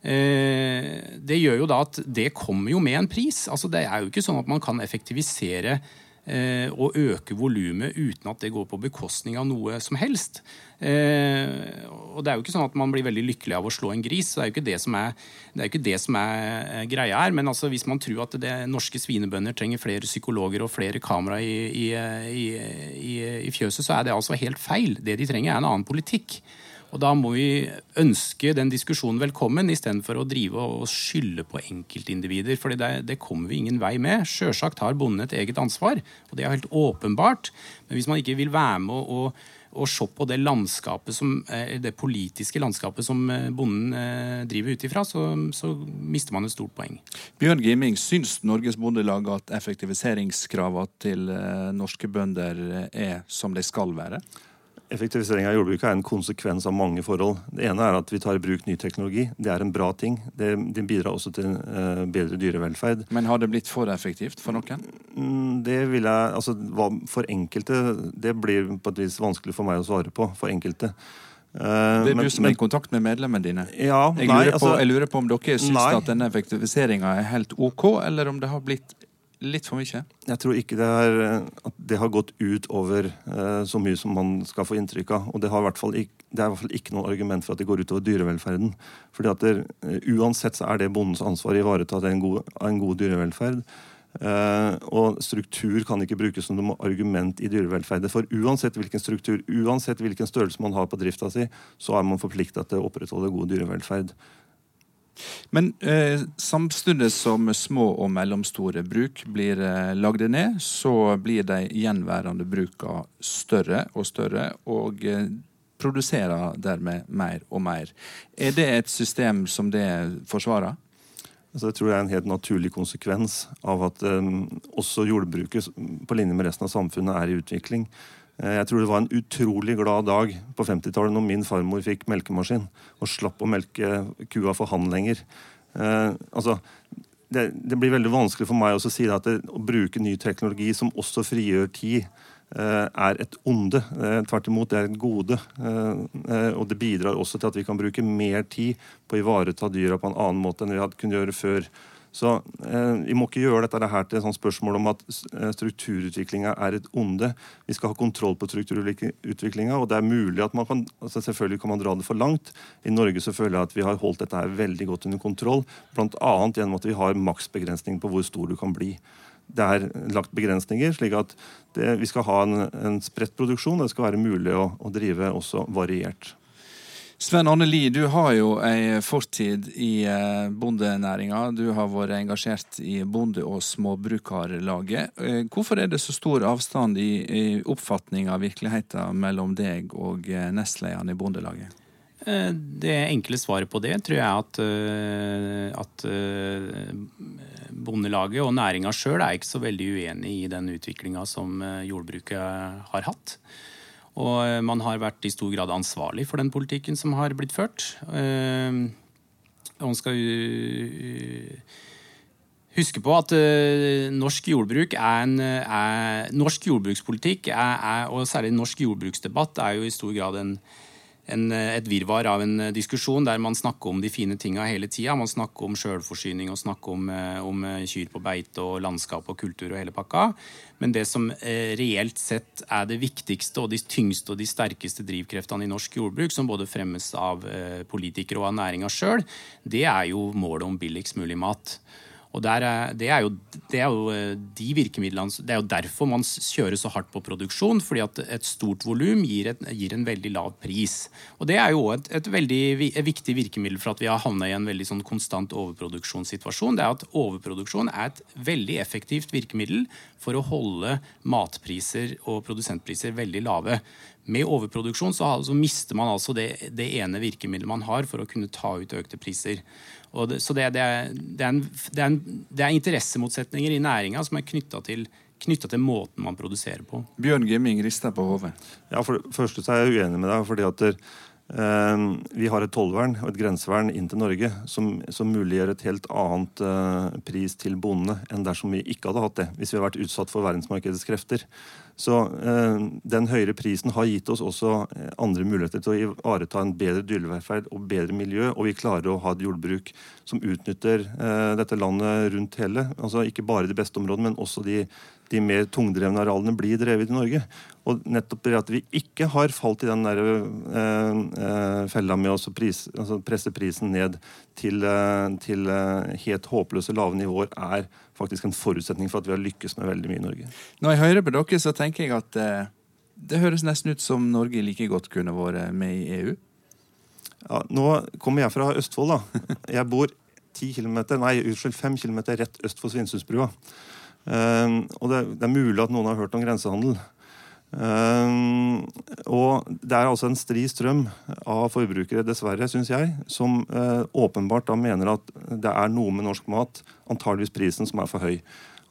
Det gjør jo da at det kommer jo med en pris. Altså Det er jo ikke sånn at man kan effektivisere Eh, og øke volumet uten at det går på bekostning av noe som helst. Eh, og det er jo ikke sånn at man blir veldig lykkelig av å slå en gris. Det er jo ikke det som er, det ikke det som er eh, greia her. Men altså, hvis man tror at det, norske svinebønder trenger flere psykologer og flere kamera i, i, i, i fjøset, så er det altså helt feil. Det de trenger, er en annen politikk. Og da må vi ønske den diskusjonen velkommen, istedenfor å drive og skylde på enkeltindivider. For det, det, kommer vi ingen vei med. Sjølsagt har bonden et eget ansvar, og det er helt åpenbart. Men hvis man ikke vil være med å og se på det som, eh, det politiske landskapet som eh, bonden eh, driver ut ifra, så, så, mister man et stort poeng. Bjørn Gimming, syns Norges Bondelag at effektiviseringskravene til norske bønder er som de skal være? Effektivisering av jordbruket er en konsekvens av mange forhold. Det ene er at vi tar i bruk ny teknologi. Det er en bra ting. Det, det bidrar også til uh, bedre dyrevelferd. Men har det blitt for effektivt for noen? Mm, det vil jeg, altså For enkelte Det blir på et vis vanskelig for meg å svare på. For enkelte. Uh, det er men, du som er i kontakt med medlemmene dine. Ja, jeg, nei, lurer på, altså, jeg lurer på om dere syns at denne effektiviseringa er helt OK, eller om det har blitt litt for mye? Jeg tror ikke det, er, at det har gått ut over eh, så mye som man skal få inntrykk av. Og det, ikke, det, er i hvert fall ikke noe argument for at det går utover dyrevelferden. Fordi at det, uh, Uansett så er det bondens ansvar å ivareta en en god dyrevelferd. Uh, og struktur kan ikke brukes som noe argument i dyrevelferd. For uansett hvilken struktur, uansett hvilken størrelse man har på drifta si, så er man forplikta til å opprettholde god dyrevelferd. Men eh, samtidig som små og mellomstore bruk blir eh, lagd ned, så blir de gjenværende bruka større og større. Og eh, produserer dermed mer og mer. Er det et system som det forsvarer? Altså jeg tror det er en helt naturlig konsekvens av at eh, også jordbruket på linje med resten av samfunnet er i utvikling. Uh, jeg tror det var en utrolig glad dag på 50-tallet når min farmor fikk melkemaskin og slapp å melke kua for han lenger. Eh, altså, det, det, blir veldig vanskelig for meg å si at det, å bruke ny teknologi som også frigjør tid, Eh, er et onde. Eh, tvert imot, det er et gode. Eh, og det bidrar også til at vi kan bruke mer tid på å ivareta dyra på en annen måte enn vi hadde kunnet gjøre før. Så Vi må ikke gjøre dette her til et sånt spørsmål om at strukturutviklinga er et onde. Vi skal ha kontroll på strukturutviklinga, og altså selvfølgelig kan man dra det for langt. I Norge så føler jeg at vi har holdt dette her veldig godt under kontroll, bl.a. gjennom at vi har maksbegrensning på hvor stor du kan bli det er lagt begrensninger, slik at det, vi skal ha en, en spredt produksjon. Det skal være mulig å, å drive også variert. Sven Arne Lie, du har jo ei fortid i eh, bondenæringa. Du har vært engasjert i Bonde- og småbrukarlaget. Eh, hvorfor er det så stor avstand i, i av virkeligheten mellom deg og eh, nestlederen i Bondelaget? Det enkle svaret på det tror jeg at, at Bondelaget og næringa sjøl er ikke så veldig uenig i den utviklinga som jordbruket har hatt. Og eh, man har vært i stor grad ansvarlig for den politikken som har blitt ført. Eh, man skal huske på at norsk jordbruk er en er, Norsk jordbrukspolitikk, er, er, og særlig norsk jordbruksdebatt, er jo i stor grad en en, et virvar av en diskusjon der man snakker om de fine tinga hele tida. Man snakker om sjølforsyning og snakker om, eh, om, eh, kyr på beite og landskap og kultur og hele pakka. Men det som eh, reelt sett er det viktigste og de tyngste og de sterkeste drivkreftene i norsk jordbruk, som både fremmes av eh, politikere og av næringa sjøl, det er jo målet om billigst mulig mat. Og der, det, er jo, det, er jo, eh, de virkemidlene, det er jo derfor man kjører så hardt på produksjon. fordi at et stort volum gir, gir, en veldig lav pris. Og Det er jo et, et veldig et viktig virkemiddel for at vi har havna i en veldig sånn konstant overproduksjonssituasjon. Det er at Overproduksjon er et veldig effektivt virkemiddel for å holde matpriser og produsentpriser veldig lave. Med overproduksjon så, så mister man altså det, det ene virkemidlet man har for å kunne ta ut økte priser. Det, så det, det, er, det, er en, det, er en, det, er interessemotsetninger i næringa som er knytta til, til måten man produserer på. Bjørn Gimming rister på hodet. Ja, for det første så er jeg uenig med deg. fordi at der, vi har et tollvern og et grensevern inn til Norge som, som muliggjør et helt annet eh, pris til bondene enn dersom vi ikke hadde hatt det. Hvis vi hadde vært utsatt for verdensmarkedets krefter. Så eh, den høyere prisen har gitt oss også eh, andre muligheter til å ivareta en bedre dyrevelferd og bedre miljø, og vi klarer å ha et jordbruk som utnytter eh, dette landet rundt hele. Altså Ikke bare de beste områdene, men også de, de mer tungdrevne arealene blir drevet i Norge. Og nettopp det at vi ikke har falt i den der, eh, eh, fella med å pris, altså presse prisen ned til, eh, til helt håpløse lave nivåer, er faktisk en forutsetning for at vi har lykkes med veldig mye i Norge. Når jeg hører på dere, så tenker jeg at eh, det høres nesten ut som Norge like godt kunne vært med i EU. Ja, nå kommer jeg fra Østfold, da. Jeg bor 10 km, nei, unnskyld, 5 km rett øst for Svinesundsbrua. Um, og det, det, er mulig at noen har hørt om grensehandel. Um, og det er altså en stri strøm av forbrukere, dessverre, syns jeg, som uh, åpenbart da mener at det er noe med norsk mat, antageligvis prisen, som er for høy.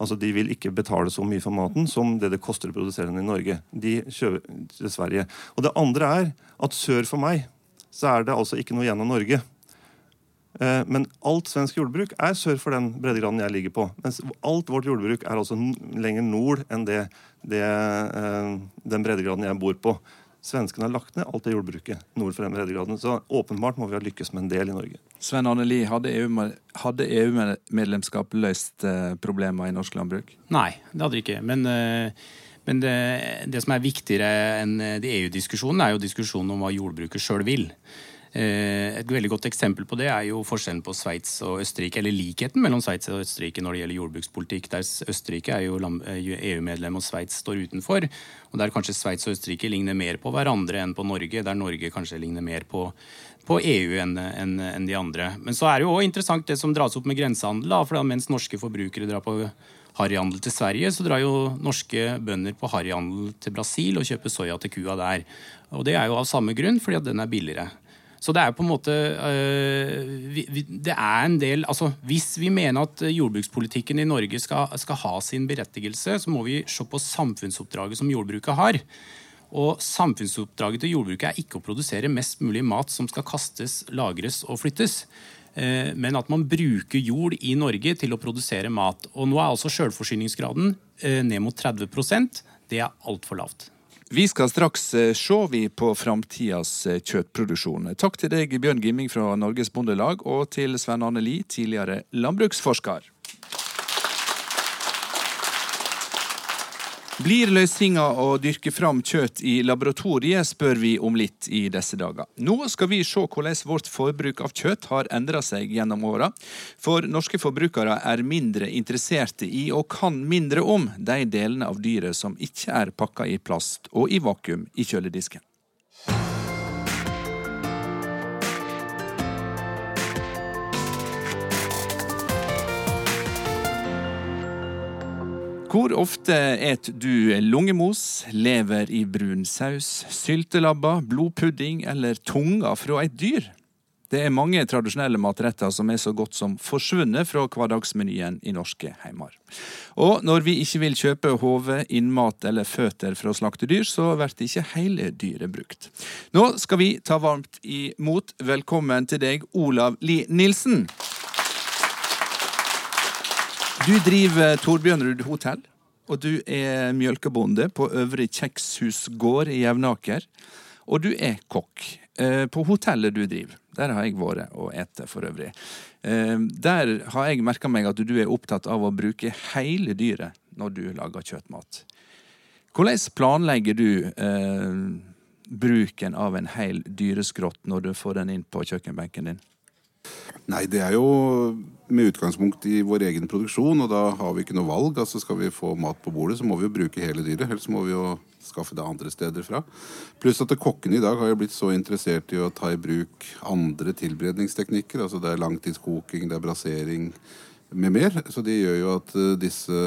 Altså De vil ikke betale så mye for maten som det det koster å produsere den i Norge. De kjøper til Sverige. Og det andre er at sør for meg så er det altså ikke noe igjen av Norge. Uh, men alt svensk jordbruk er sør for den breddegraden jeg ligger på. Mens alt vårt jordbruk er altså lenger nord enn det det, eh, den breddegraden jeg bor på. Svenskene har lagt ned alt det jordbruket nord for den breddegraden. Så åpenbart må vi ha lykkes med en del i Norge. Sven Arne Lie, hadde EU-medlemskap EU løst eh, problemer i norsk landbruk? Nei, det hadde det ikke. Men, eh, men det, det, som er viktigere enn EU-diskusjonen, er jo diskusjonen om hva jordbruket sjøl vil. Eh, et veldig godt eksempel på det er jo forskjellen på Sveits og Østerrike, eller likheten mellom Sveits og Østerrike når det gjelder jordbrukspolitikk. Der Østerrike er jo EU-medlem og Sveits står utenfor. Og der kanskje Sveits og Østerrike ligner mer på hverandre enn på Norge. Der Norge kanskje ligner mer på, på EU enn en, en de andre. Men så er det jo òg interessant det som dras opp med grensehandel. For mens norske forbrukere drar på harryhandel til Sverige, så drar jo norske bønder på harryhandel til Brasil og kjøper soya til kua der. Og det er jo av samme grunn, fordi at den er billigere. Så det er på en måte vi, Det er en del altså Hvis vi mener at jordbrukspolitikken i Norge skal, skal ha sin berettigelse, så må vi se på samfunnsoppdraget som jordbruket har. Og samfunnsoppdraget til jordbruket er ikke å produsere mest mulig mat som skal kastes, lagres og flyttes. Eh, men at man bruker jord i Norge til å produsere mat. Og nå er altså selvforsyningsgraden eh, ned mot 30% Det er altfor lavt. Vi skal straks eh, se vi på framtidas kjøttproduksjon. Takk til deg, Bjørn Gimming fra Norges Bondelag, og til Sven Anne Lie, tidligere landbruksforsker. Blir løsninga å dyrke fram kjøtt i laboratoriet, spør vi om litt i disse dager. Nå skal vi se hvordan vårt forbruk av kjøtt har endra seg gjennom åra. For norske forbrukere er mindre interesserte i og kan mindre om de delene av dyret som ikke er pakka i plast og i vakuum i kjøledisken. Hvor ofte et du lungemos, lever i brun saus, syltelabber, blodpudding eller tunga fra et dyr? Det er mange tradisjonelle matretter som er så godt som forsvunnet fra hverdagsmenyen i norske heimer. Og når vi ikke vil kjøpe hode, innmat eller føtter fra slaktedyr, så blir ikke hele dyret brukt. Nå skal vi ta varmt imot velkommen til deg, Olav Li Nilsen. Du driver Torbjørnrud hotell, og du er mjølkebonde på Øvre Kjekshus gård i Jevnaker. Og du er kokk. Eh, på hotellet du driver, der har jeg vært og ete for øvrig. Eh, der har jeg merka meg at du er opptatt av å bruke hele dyret når du lager kjøttmat. Hvordan planlegger du eh, bruken av en hel dyreskrott når du får den inn på kjøkkenbenken din? Nei, det er jo med utgangspunkt i vår egen produksjon, og da har vi ikke noe valg. Altså Skal vi få mat på bordet, så må vi jo bruke hele dyret. Ellers må vi jo skaffe det andre steder fra. Pluss at kokkene i dag har jo blitt så interessert i å ta i bruk andre tilberedningsteknikker. Altså det er langtidskoking, det er brasering med mer. Så det gjør jo at eh, disse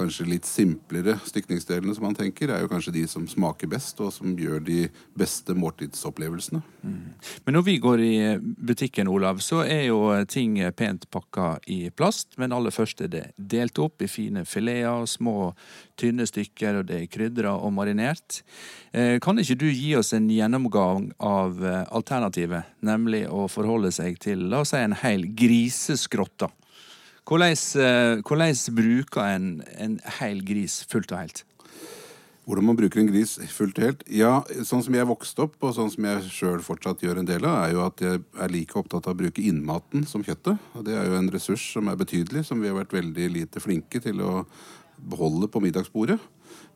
kanskje litt simplere stykningsdelene som man tenker, er jo kanskje de som smaker best, og som gjør de beste måltidsopplevelsene. Mm. Men når vi går i butikken, Olav, så er jo ting pent pakka i plast. Men aller først er det delt opp i fine fileter, små, tynne stykker, og det er krydra og marinert. Eh, kan ikke du gi oss en gjennomgang av eh, alternativet, nemlig å forholde seg til la oss si en hel griseskrotte? Hvordan, eh, hvordan bruker en en hel gris fullt og helt? Hvordan man bruker en gris fullt og helt? Ja, Sånn som jeg vokste opp, og sånn som jeg sjøl fortsatt gjør en del av, er jo at jeg er like opptatt av å bruke innmaten som kjøttet. Og det er jo en ressurs som er betydelig, som vi har vært veldig lite flinke til å beholde på middagsbordet.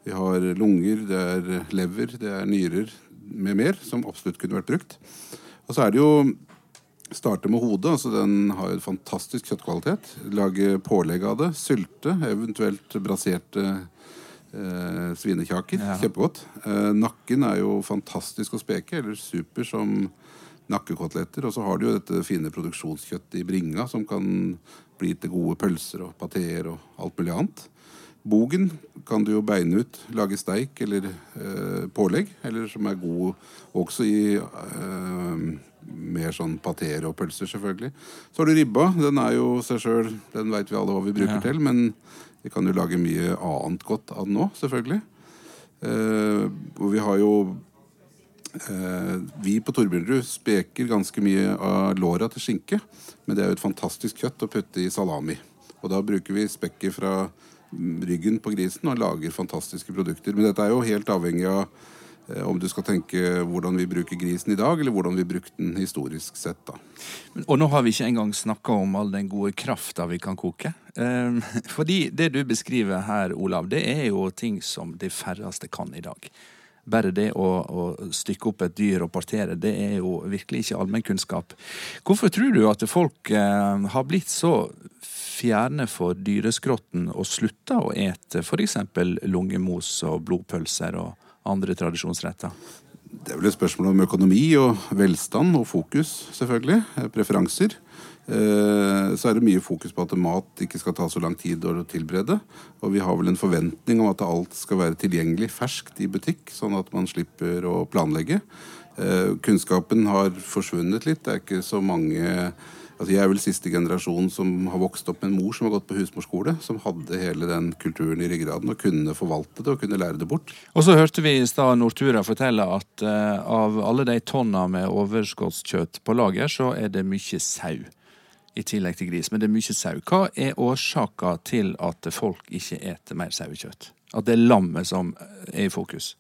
Vi har lunger, det er lever, det er nyrer med mer, som absolutt kunne vært brukt. Og så er det jo Starte med hodet. altså Den har jo fantastisk kjøttkvalitet. Lage pålegg av det. Sylte, eventuelt braserte eh, svinekjaker. Ja. Kjempegodt. Eh, nakken er jo fantastisk å speke, eller super som nakkekoteletter. Og så har du jo dette fine produksjonskjøttet i bringa, som kan bli til gode pølser og pateer og alt mulig annet. Bogen kan du jo beine ut, lage steik eller eh, pålegg, eller som er god også i eh, mer sånn pateer og pølser, selvfølgelig. Så har du ribba. Den er jo seg sjøl, den veit vi alle hva vi bruker ja. til. Men vi kan jo lage mye annet godt av den òg, selvfølgelig. Eh, og vi har jo eh, Vi på Torbjørnrud speker ganske mye av låra til skinke. Men det er jo et fantastisk kjøtt å putte i salami. Og da bruker vi spekket fra ryggen på grisen og lager fantastiske produkter. Men dette er jo helt avhengig av om du skal tenke hvordan vi bruker grisen i dag, eller hvordan vi brukte den historisk sett. da. Og nå har vi ikke engang snakka om all den gode krafta vi kan koke. Eh, <laughs> fordi det du beskriver her, Olav, det er jo ting som de færreste kan i dag. Bare det å, å stykke opp et dyr og partere, det er jo virkelig ikke allmennkunnskap. Hvorfor tror du at folk eh, har blitt så fjerne for dyreskrotten og slutta å ete f.eks. lungemos og blodpølser og andre tradisjonsretter? Det er vel et spørsmål om økonomi og velstand og fokus, selvfølgelig. Preferanser. Eh, så er det mye fokus på at mat ikke skal ta så lang tid å tilberede. Og vi har vel en forventning om at alt skal være tilgjengelig ferskt i butikk, sånn at man slipper å planlegge. Eh, kunnskapen har forsvunnet litt. Det er ikke så mange Altså jeg er vel siste generasjon som har vokst opp med en mor som har gått på husmorskole, som hadde hele den kulturen i ryggraden og kunne forvalte det og kunne lære det bort. Og så hørte vi i stad Nortura fortelle at uh, av alle de tonna med overskuddskjøtt på lager, så er det mye sau i tillegg til gris, men det er mye sau. Hva er årsaka til at folk ikke eter mer sauekjøtt? At det er lammet som er i fokus?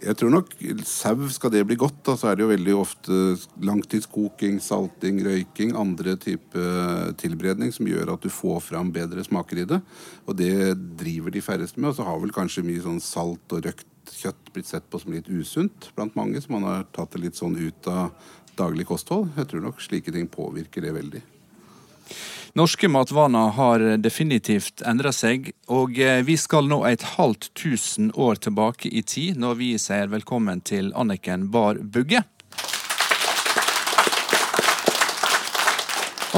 Jeg tror nok sau, skal det bli godt, da, så er det jo veldig ofte langtidskoking, salting, røyking, andre type tilberedning som gjør at du får fram bedre smaker i det. Og det driver de færreste med. Og så har vel kanskje mye sånn salt og røkt kjøtt blitt sett på som litt usunt blant mange, så man har tatt det litt sånn ut av daglig kosthold. Jeg tror nok slike ting påvirker det veldig. Norske matvaner har definitivt endra seg, og eh, vi skal nå et halvt tusen år tilbake i tid når vi sier velkommen til Anniken Bar Bugge.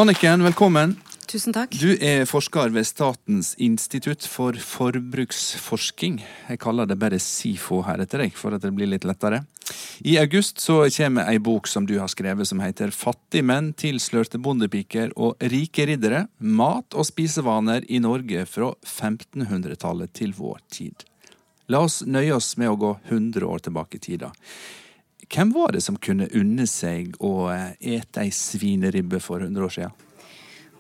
Anniken, velkommen. Tusen takk. Du er forsker ved Statens institutt for forbruksforsking. Jeg kaller det bare SIFO her etter deg, for at det blir litt lettere. I august så kommer ei bok som du har skrevet som heter Fattigmenn, tilslørte bondepiker og rike riddere. Mat og spisevaner i Norge fra 1500-tallet til vår tid. La oss nøye oss med å gå 100 år tilbake i tida. Hvem var det som kunne unne seg å ete ei svineribbe for 100 år siden?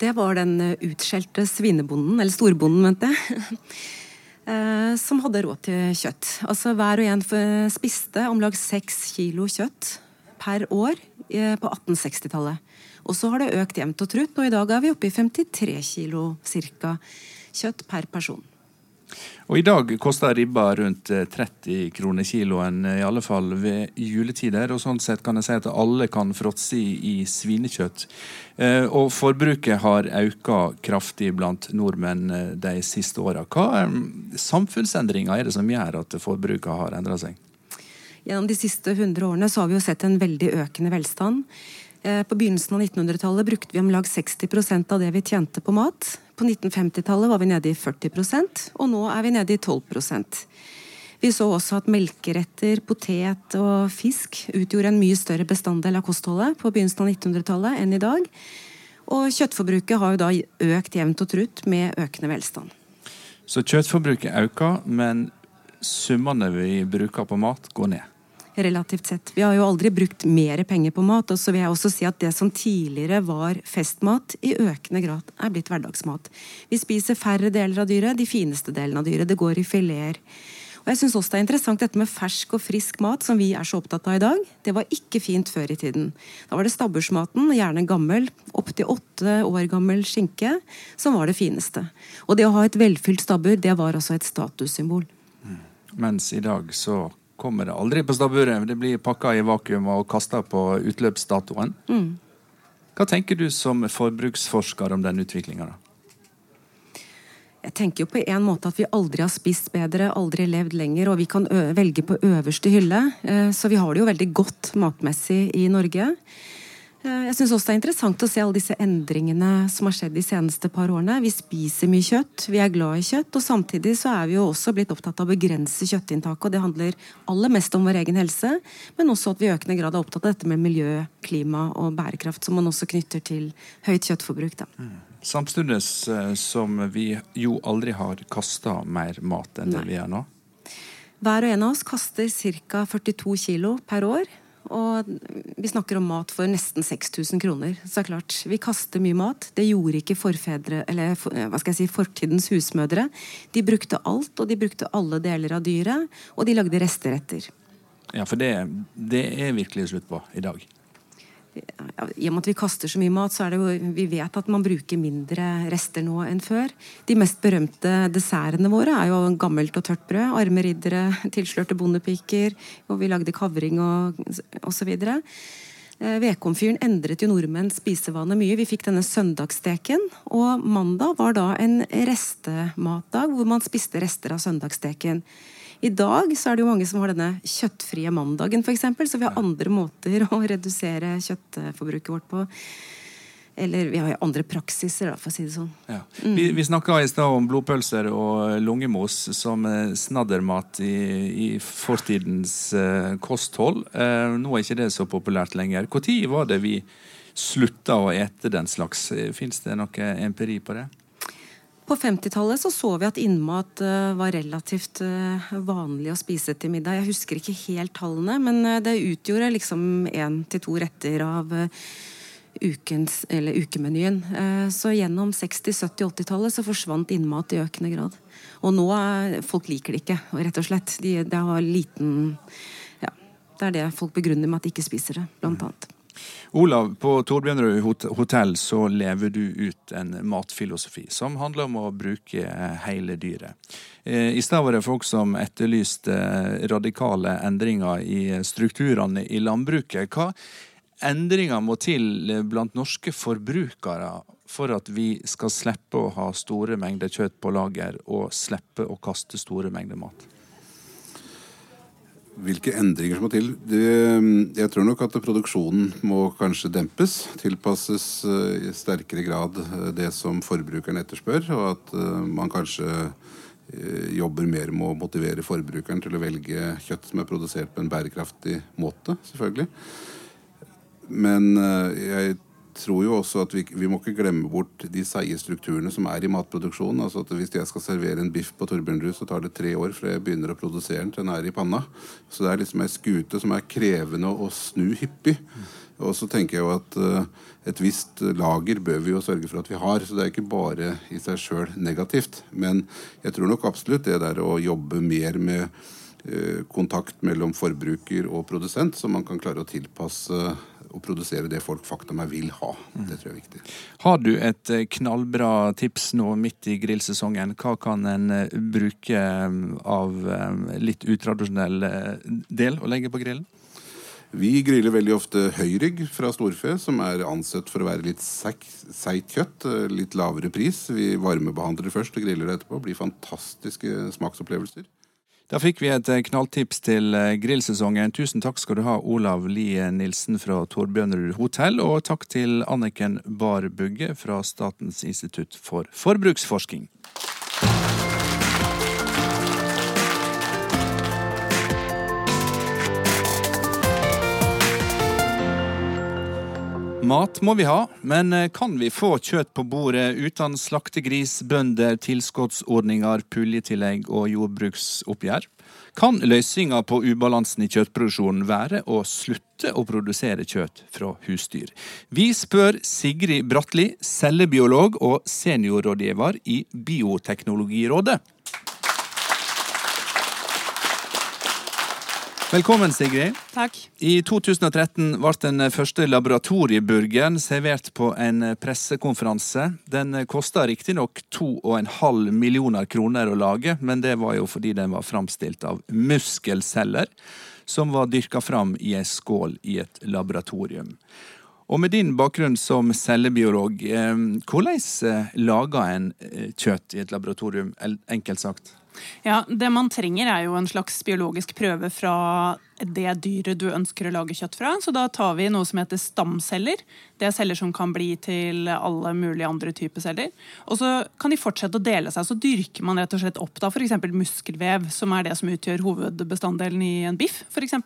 Det var den eh, utskjelte svinebonden, eller storbonden, mente jeg. <laughs> Eh, som hadde råd til kjøtt. Altså Hver og en spiste om lag seks kilo kjøtt per år eh, på 1860-tallet. Og så har det økt jevnt og trutt, og i dag er vi oppe i 53 kilo cirka kjøtt per person. Og I dag koster ribba rundt 30 eh, kroner kiloen, eh, i alle fall ved juletider. og Sånn sett kan jeg si at alle kan fråtse i, svinekjøtt. Eh, og forbruket har økt kraftig blant nordmenn de siste åra. Hva samfunnsendringer er det som gjør at forbruket har endra seg? Gjennom de siste 100 årene så har vi jo sett en veldig økende velstand. På begynnelsen av 1900-tallet brukte vi om lag 60% av det vi tjente på mat. På 1950-tallet var vi nede i 40% og nå er vi nede i 12% Vi så også at melkeretter, potet og fisk utgjorde en mye større bestanddel av kostholdet på begynnelsen av 1900-tallet enn i dag. Og kjøttforbruket har jo da økt jevnt og trutt med økende velstand. Så kjøttforbruket øker, men summene vi bruker på mat, går ned? Relativt sett. Vi har jo aldri brukt mer penger på mat. Og så vil jeg også si at det som tidligere var festmat, i økende grad er blitt hverdagsmat. Vi spiser færre deler av dyret, de fineste delene av dyret. Det går i fileter. Og jeg synes også det er interessant dette med fersk og frisk mat, som vi er så opptatt av i dag. Det var ikke fint før i tiden. Da var det stabbursmaten, gjerne gammel, opptil åtte år gammel skinke, som var det fineste. Og det å ha et velfylt stabbur, det var altså et statussymbol. Mm. Mens i dag så kommer det aldri på stabburet. Det blir pakka i vakuum og kasta på utløpsdatoen. Mm. Hva tenker du som forbruksforsker om den utviklinga? Jeg tenker jo på en måte at vi aldri har spist bedre, aldri levd lenger, og vi kan velge på øverste hylle. Eh, så vi har det jo veldig godt matmessig i Norge. Eh, jeg synes også det er interessant å se alle disse endringene som har skjedd de seneste par årene. Vi spiser mye kjøtt, vi er glad i kjøtt, og samtidig så er vi jo også blitt opptatt av å begrense kjøttinntaket. og Det handler aller mest om vår egen helse, men også at vi i økende grad er opptatt av dette med miljø, klima og bærekraft, som man også knytter til høyt kjøttforbruk. Da. Mm. Samtidig eh, som vi jo aldri har kasta mer mat enn det vi gjør nå. Hver og en av oss kaster ca. 42 kilo per år. Og vi snakker om mat for nesten 6000 kroner. Så det er klart, vi kaster mye mat. Det gjorde ikke forfedre, eller hva skal jeg si, fortidens husmødre. De brukte alt, og de brukte alle deler av dyret. Og de lagde resteretter. Ja, for det, det er virkelig slutt på i dag i og med at vi kaster så mye mat, så er det jo Vi vet at man bruker mindre rester nå enn før. De mest berømte dessertene våre er jo gammelt og tørt brød. Arme riddere, <laughs> tilslørte bondepiker, og vi lagde kavring og osv. Eh, vedkomfyren endret jo nordmenns spisevane mye. Vi fikk denne søndagssteken. Og mandag var da en restematdag hvor man spiste rester av søndagssteken. I dag så er det jo mange som har denne kjøttfrie mandagen, f.eks. Så vi har andre måter å redusere kjøttforbruket vårt på. eller vi har jo andre praksiser, da, for å si det sånn. Ja. Vi, vi snakka i stad om blodpølser og lungemos som eh, snaddermat i, i fortidens eh, kosthold. Eh, nå er ikke det så populært lenger. Når var det vi slutta å ete den slags? Fins det noe empiri på det? På 50-tallet så, så vi at innmat uh, var relativt uh, vanlig å spise til middag. Jeg husker ikke helt tallene, men uh, det utgjorde liksom én til to retter av ukens, eller ukemenyen. Så gjennom 60-, 70-, 80-tallet så forsvant innmat i økende grad. Og nå er folk liker det ikke, rett og slett. De, det har liten ja, Det er det folk begrunner med at de ikke spiser det, blant annet. Olav, på Torbjørnrud hotell så lever du ut en matfilosofi som handler om å bruke hele dyret. Eh, I stedet var det folk som etterlyste radikale endringer i strukturene i landbruket. Hva endringer må til blant norske forbrukere for at vi skal slippe å ha store mengder kjøtt på lager og slippe å kaste store mengder mat? Hvilke endringer som må til? Det, jeg tror nok at produksjonen må kanskje dempes. Tilpasses uh, i sterkere grad uh, det som forbrukeren etterspør. Og at uh, man kanskje jobber mer med å motivere forbrukeren til å velge kjøtt som er produsert på en bærekraftig måte, selvfølgelig. Men jeg tror jo også at vi, vi, må ikke glemme bort de seige strukturene som er i matproduksjonen. Altså at Hvis jeg skal servere en biff på Torbjørnrud, så tar det tre år fra jeg begynner å produsere den til den er i panna. Så det er liksom ei skute som er krevende å snu hyppig. Og så tenker jeg jo at uh, et visst lager bør vi jo sørge for at vi har. Så det er ikke bare i seg sjøl negativt. Men jeg tror nok absolutt det der å jobbe mer med uh, kontakt mellom forbruker og produsent, så man kan klare å tilpasse å produsere det folk fakta meg vil ha. Det tror jeg er viktig. Har du et eh, knallbra tips nå midt i grillsesongen? Hva kan en eh, bruke eh, av litt utradisjonell del å legge på grillen? Vi griller veldig ofte høyrygg fra storfe, som er ansett for å være litt seigt kjøtt. Litt lavere pris. Vi varmebehandler det først og griller det etterpå. Det blir fantastiske smaksopplevelser. Da fikk vi et eh, knalltips til eh, grillsesongen. Tusen takk skal du ha, Olav Lie Nilsen fra Torbjørnrud hotell, og takk til Anniken Bahr Bugge fra Statens institutt for forbruksforsking. Mat må vi ha, men eh, kan vi få kjøtt på bordet uten slaktegris, bønder, tilskuddsordninger, puljetillegg og jordbruksoppgjør? Kan løsninga på ubalansen i kjøttproduksjonen være å slutte å produsere kjøtt fra husdyr? Vi spør Sigrid Bratli, cellebiolog og seniorrådgiver i Bioteknologirådet. Velkommen, Sigrid. Takk. I 2013 ble den første laboratorieburgeren servert på en pressekonferanse. Den kosta riktignok 2,5 millioner kroner å lage, men det var jo fordi den var framstilt av muskelceller som var dyrka fram i ei skål i et laboratorium. Og med din bakgrunn som cellebiolog, eh, hvordan eh, lager en eh, kjøtt i et laboratorium, enkelt sagt? Ja, Det man trenger, er jo en slags biologisk prøve fra det dyret du ønsker å lage kjøtt fra. Så da tar vi noe som heter stamceller. Det er celler som kan bli til alle mulige andre typer celler. Og så kan de fortsette å dele seg. Så dyrker man rett og slett opp da f.eks. muskelvev, som er det som utgjør hovedbestanddelen i en biff, f.eks.,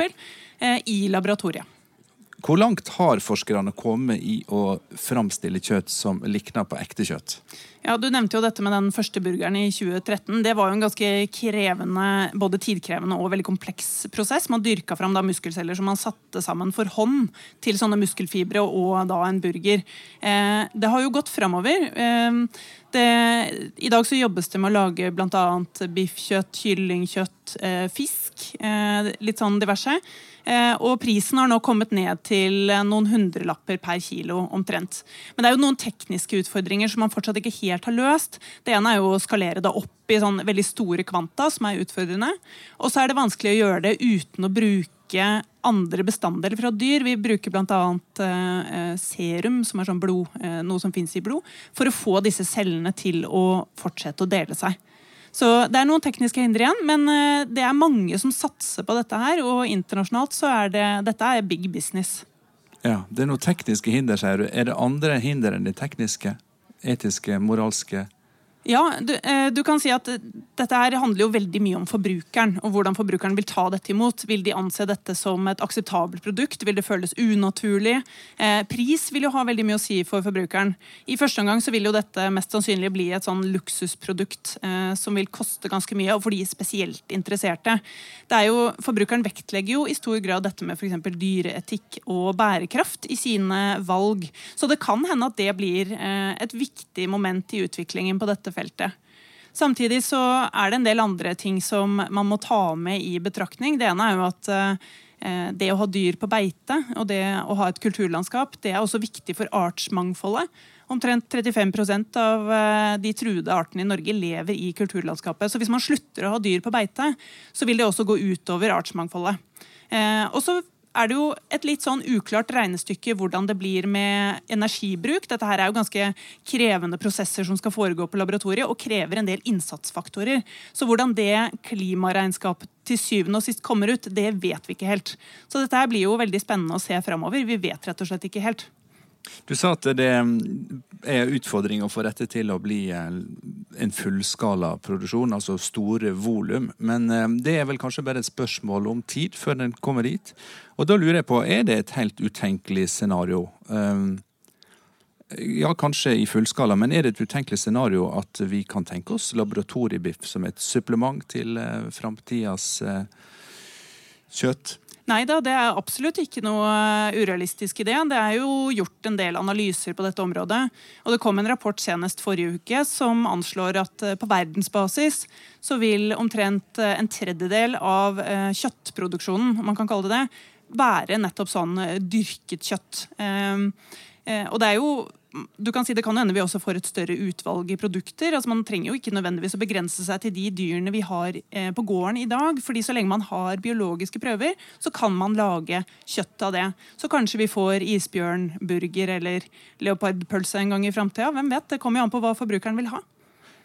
eh, i laboratoriet. Hvor langt har forskerne kommet i å framstille kjøtt som likner på ekte kjøtt? Ja, Du nevnte jo dette med den første burgeren i 2013. Det var jo en ganske krevende, både tidkrevende og veldig kompleks prosess. Man dyrka fram da muskelceller som man satte sammen for hånd til sånne muskelfibre og da en burger. Eh, det har jo gått framover. Eh, I dag så jobbes det med å lage bl.a. biffkjøtt, kyllingkjøtt, eh, fisk. Eh, litt sånn diverse. Eh, og prisen har nå kommet ned til noen hundrelapper per kilo omtrent. Men det er jo noen tekniske utfordringer som man fortsatt ikke helt har løst. Det ene er jo å skalere det opp i sånn veldig store kvanta, som er utfordrende. Og så er det vanskelig å gjøre det uten å bruke andre bestanddeler fra dyr. Vi bruker bl.a. Eh, serum, som er sånn blod, eh, noe som fins i blod, for å få disse cellene til å fortsette å dele seg. Så det er noen tekniske hindre igjen, men eh, det er mange som satser på dette her. Og internasjonalt så er det dette er big business. Ja, Det er noen tekniske hinder, sier du. Er det andre hinder enn de tekniske? Etiske, moralske? Ja, du, eh, du, kan si at eh, dette her handler jo veldig mye om forbrukeren. Og hvordan forbrukeren vil ta dette imot. Vil de anse dette som et akseptabelt produkt? Vil det føles unaturlig? Eh, pris vil jo ha veldig mye å si for forbrukeren. I første omgang så vil jo dette mest sannsynlig bli et sånn luksusprodukt eh, som vil koste ganske mye, og for de spesielt interesserte. Det er jo, Forbrukeren vektlegger jo i stor grad dette med f.eks. dyreetikk og bærekraft i sine valg. Så det kan hende at det blir eh, et viktig moment i utviklingen på dette feltet. Samtidig så er det en del andre ting som man må ta med i betraktning. Det ene er jo at eh, det å ha dyr på beite og det å ha et kulturlandskap det er også viktig for artsmangfoldet. Omtrent 35 av eh, de truede artene i Norge lever i kulturlandskapet. Så hvis man slutter å ha dyr på beite, så vil det også gå utover artsmangfoldet. Eh, og så er det jo et litt sånn uklart regnestykke hvordan det blir med energibruk. Dette her er jo ganske krevende prosesser som skal foregå på laboratoriet, og krever en del innsatsfaktorer. Så hvordan det klimaregnskapet til syvende og sist kommer ut, det vet vi ikke helt. Så dette her blir jo veldig spennende å se framover. Vi vet rett og slett ikke helt. Du sa at det er utfordring å få dette til å bli en fullskala produksjon, altså store volum. Men eh, det er vel kanskje bare et spørsmål om tid før den kommer dit. Og da lurer jeg på, er det et helt utenkelig scenario? Um, ja, kanskje i fullskala, men er det et utenkelig scenario at vi kan tenke oss laboratoriebiff som et supplement til framtidas kjøtt? Nei da, det er absolutt ikke noe eh, urealistisk i det. Er jo gjort en del analyser på dette området. Og det kom en rapport senest forrige uke som anslår at på verdensbasis så vil omtrent en tredjedel av kjøttproduksjonen, om man kan kalle det det, være nettopp sånn eh, dyrket kjøtt. Ehm, eh, og det er jo du kan si Det kan hende vi også får et større utvalg i produkter. altså Man trenger jo ikke nødvendigvis å begrense seg til de dyrene vi har eh, på gården i dag. fordi Så lenge man har biologiske prøver, så kan man lage kjøtt av det. Så kanskje vi får isbjørnburger eller leopardpølse en gang i framtida. Hvem vet? Det kommer jo an på hva forbrukeren vil ha.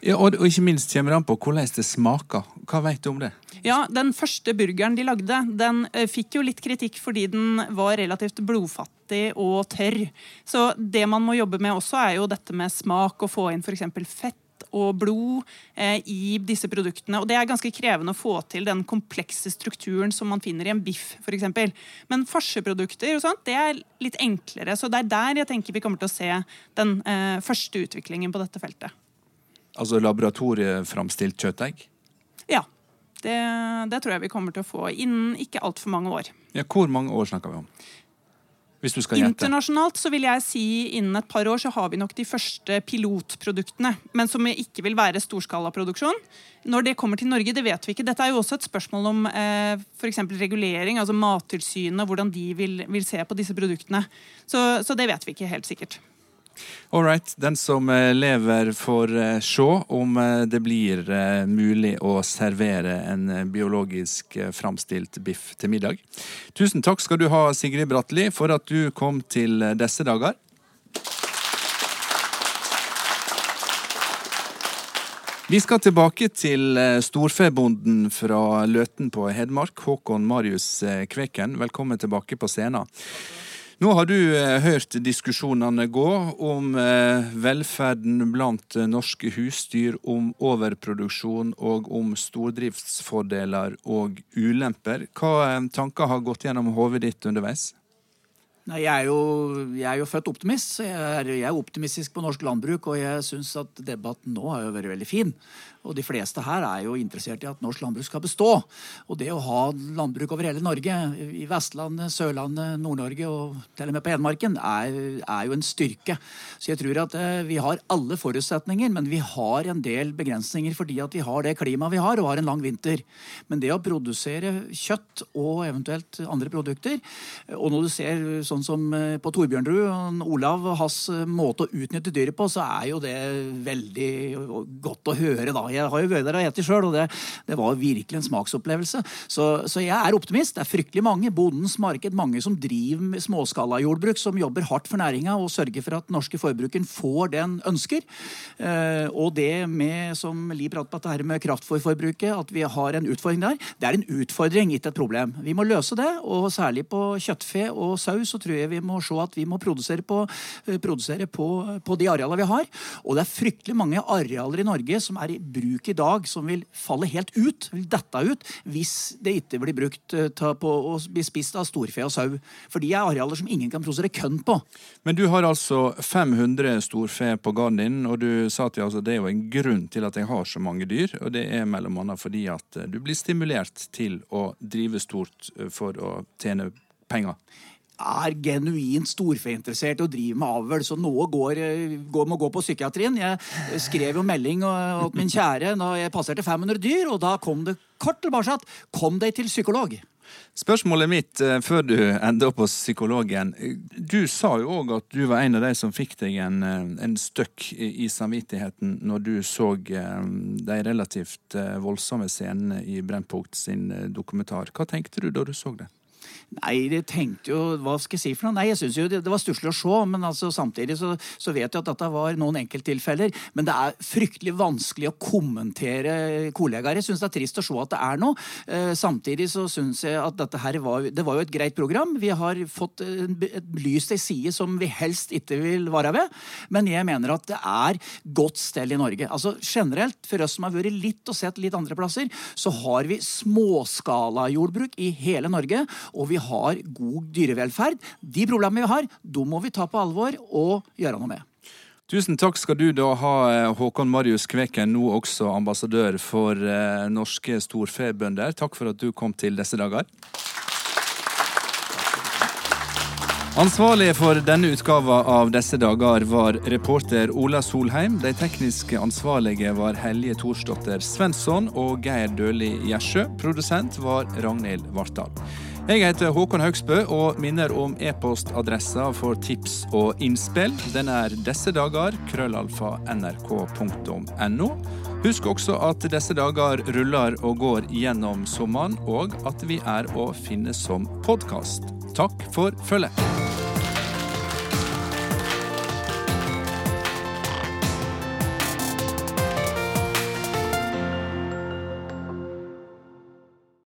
Ja, og, og, ikke minst kommer det an på hvordan det smaker. Hva vet du om det? Ja, Den første burgeren de lagde, den uh, fikk jo litt kritikk fordi den var relativt blodfattig og tørr. Så det man må jobbe med også, er jo dette med smak, og få inn f.eks. fett og blod eh, i disse produktene. Og Det er ganske krevende å få til den komplekse strukturen som man finner i en biff. Eksempel. Men farseprodukter og sånt, det er litt enklere. Så det er der jeg tenker vi kommer til å se den eh, første utviklingen på dette feltet. Altså laboratorieframstilt kjøttegg? Ja. Det, det, tror jeg vi kommer til å få innen ikke altfor mange år. Ja, Hvor mange år snakker vi om? Hvis du skal gjette. Internasjonalt så vil jeg si innen et par år så har vi nok de første pilotproduktene. Men som ikke vil være storskalaproduksjon. Når det kommer til Norge, det vet vi ikke. Dette er jo også et spørsmål om eh, f.eks. regulering, altså Mattilsynet, hvordan de vil, vil, se på disse produktene. Så, så det vet vi ikke helt sikkert. All right. Den som eh, lever, får eh, se om eh, det blir mulig å servere en biologisk framstilt biff til middag. Tusen takk skal du ha, Sigrid Bratli, for at du kom til disse dager. Vi skal tilbake til storfebonden fra Løten på Hedmark, Håkon Marius Kveken. Velkommen tilbake på scenen. Nå har du eh, hørt diskusjonene gå om eh, velferden blant eh, norske husdyr, om overproduksjon og om stordriftsfordeler og ulemper. Hva tanker har gått gjennom hodet ditt underveis? Nei, jeg er, jo, jeg er, jo, født optimist, så jeg er, jeg er optimistisk på norsk landbruk. Og jeg syns at debatten nå har jo vært veldig fin. Og de fleste her er jo interessert i at norsk landbruk skal bestå. Og det å ha landbruk over hele Norge, i Vestlandet, Sørlandet, Nord-Norge og til og med på Hedmarken, er, er, jo en styrke. Så jeg tror at eh, vi har alle forutsetninger, men vi har en del begrensninger fordi at vi har det klimaet vi har, og har en lang vinter. Men det å produsere kjøtt og eventuelt andre produkter, og når du ser sånn som eh, på Torbjørnrud, Olav og hans eh, måte å utnytte dyret på, så er jo det veldig godt å høre, da. Jeg har jo vært der og spist sjøl, og det, det, var virkelig en smaksopplevelse. Så, så, jeg er optimist. Det er fryktelig mange. Bondens marked, mange som driver med småskalajordbruk, som jobber hardt for næringa og sørger for at norske forbrukeren får det en ønsker. Eh, og det med, som Li prater på, dette med kraftfôrforbruket, at vi har en utfordring der. Det er en utfordring, ikke et problem. Vi må løse det, og særlig på kjøttfe og sau så tror jeg vi må se at vi må produsere på, produsere på, på de arealene vi har. Og det er fryktelig mange arealer i Norge som er i bruk i dag, som vil falle helt ut, vil dette ut, hvis det ikke blir brukt på å bli spist av storfe og sau. For de er arealer som ingen kan produsere kønn på. Men du har altså 500 storfe på gården din, og du sa at altså, det er jo en grunn til at jeg har så mange dyr. Og det er mellom annet fordi at eh, du blir stimulert til å drive stort eh, for å tjene penger er genuint storfeinteressert og driver med avl, så noe går, eh, går, må gå på psykiatrien. Jeg skrev jo melding til min kjære da jeg passerte 500 dyr, og da kom det kort tilbake at 'kom deg til psykolog'. Spørsmålet mitt eh, før du ender hos psykologen. Du sa jo òg at du var en av de som fikk deg en, eh, en støkk i, samvittigheten når du så de relativt voldsomme scenene i Brennpunkt sin dokumentar. Hva tenkte du da du så det? Nei, jeg tenkte jo Hva skal jeg si for noe? Nei, jeg syns jo det, det var stusslig å se, men altså, samtidig så, så, vet jeg at dette var noen enkelttilfeller. Men det er fryktelig vanskelig å kommentere kollegaer. Jeg syns det er trist å se at det er noe. Eh, samtidig så syns jeg at dette her var, det var jo et greit program. Vi har fått et lys til side som vi helst ikke vil være ved. Men jeg mener at det er godt stell i Norge. Altså Generelt, for oss som har vært litt og sett litt andre plasser, så har vi småskalajordbruk i hele Norge. og vi har god dyrevelferd. De problemene vi har, de må vi ta på alvor og gjøre noe med. Tusen takk skal du da ha, eh, Håkon Marius Kveken, nå også ambassadør for eh, norske storfebønder. Takk for at du kom til disse dager. Ansvarlig for denne utgava av Disse dager var reporter Ola Solheim. De tekniske ansvarlige var Helje Thorsdotter Svensson og Geir Døli Gjersjø. Produsent var Ragnhild Vartdal. Jeg heter Håkon Haugsbø og minner om e-postadressa for tips og innspill. Den er disse dager krøllalfa nrk.no. Husk også at disse dager ruller og går gjennom sommeren, og at vi er å finne som podkast. Takk for følget.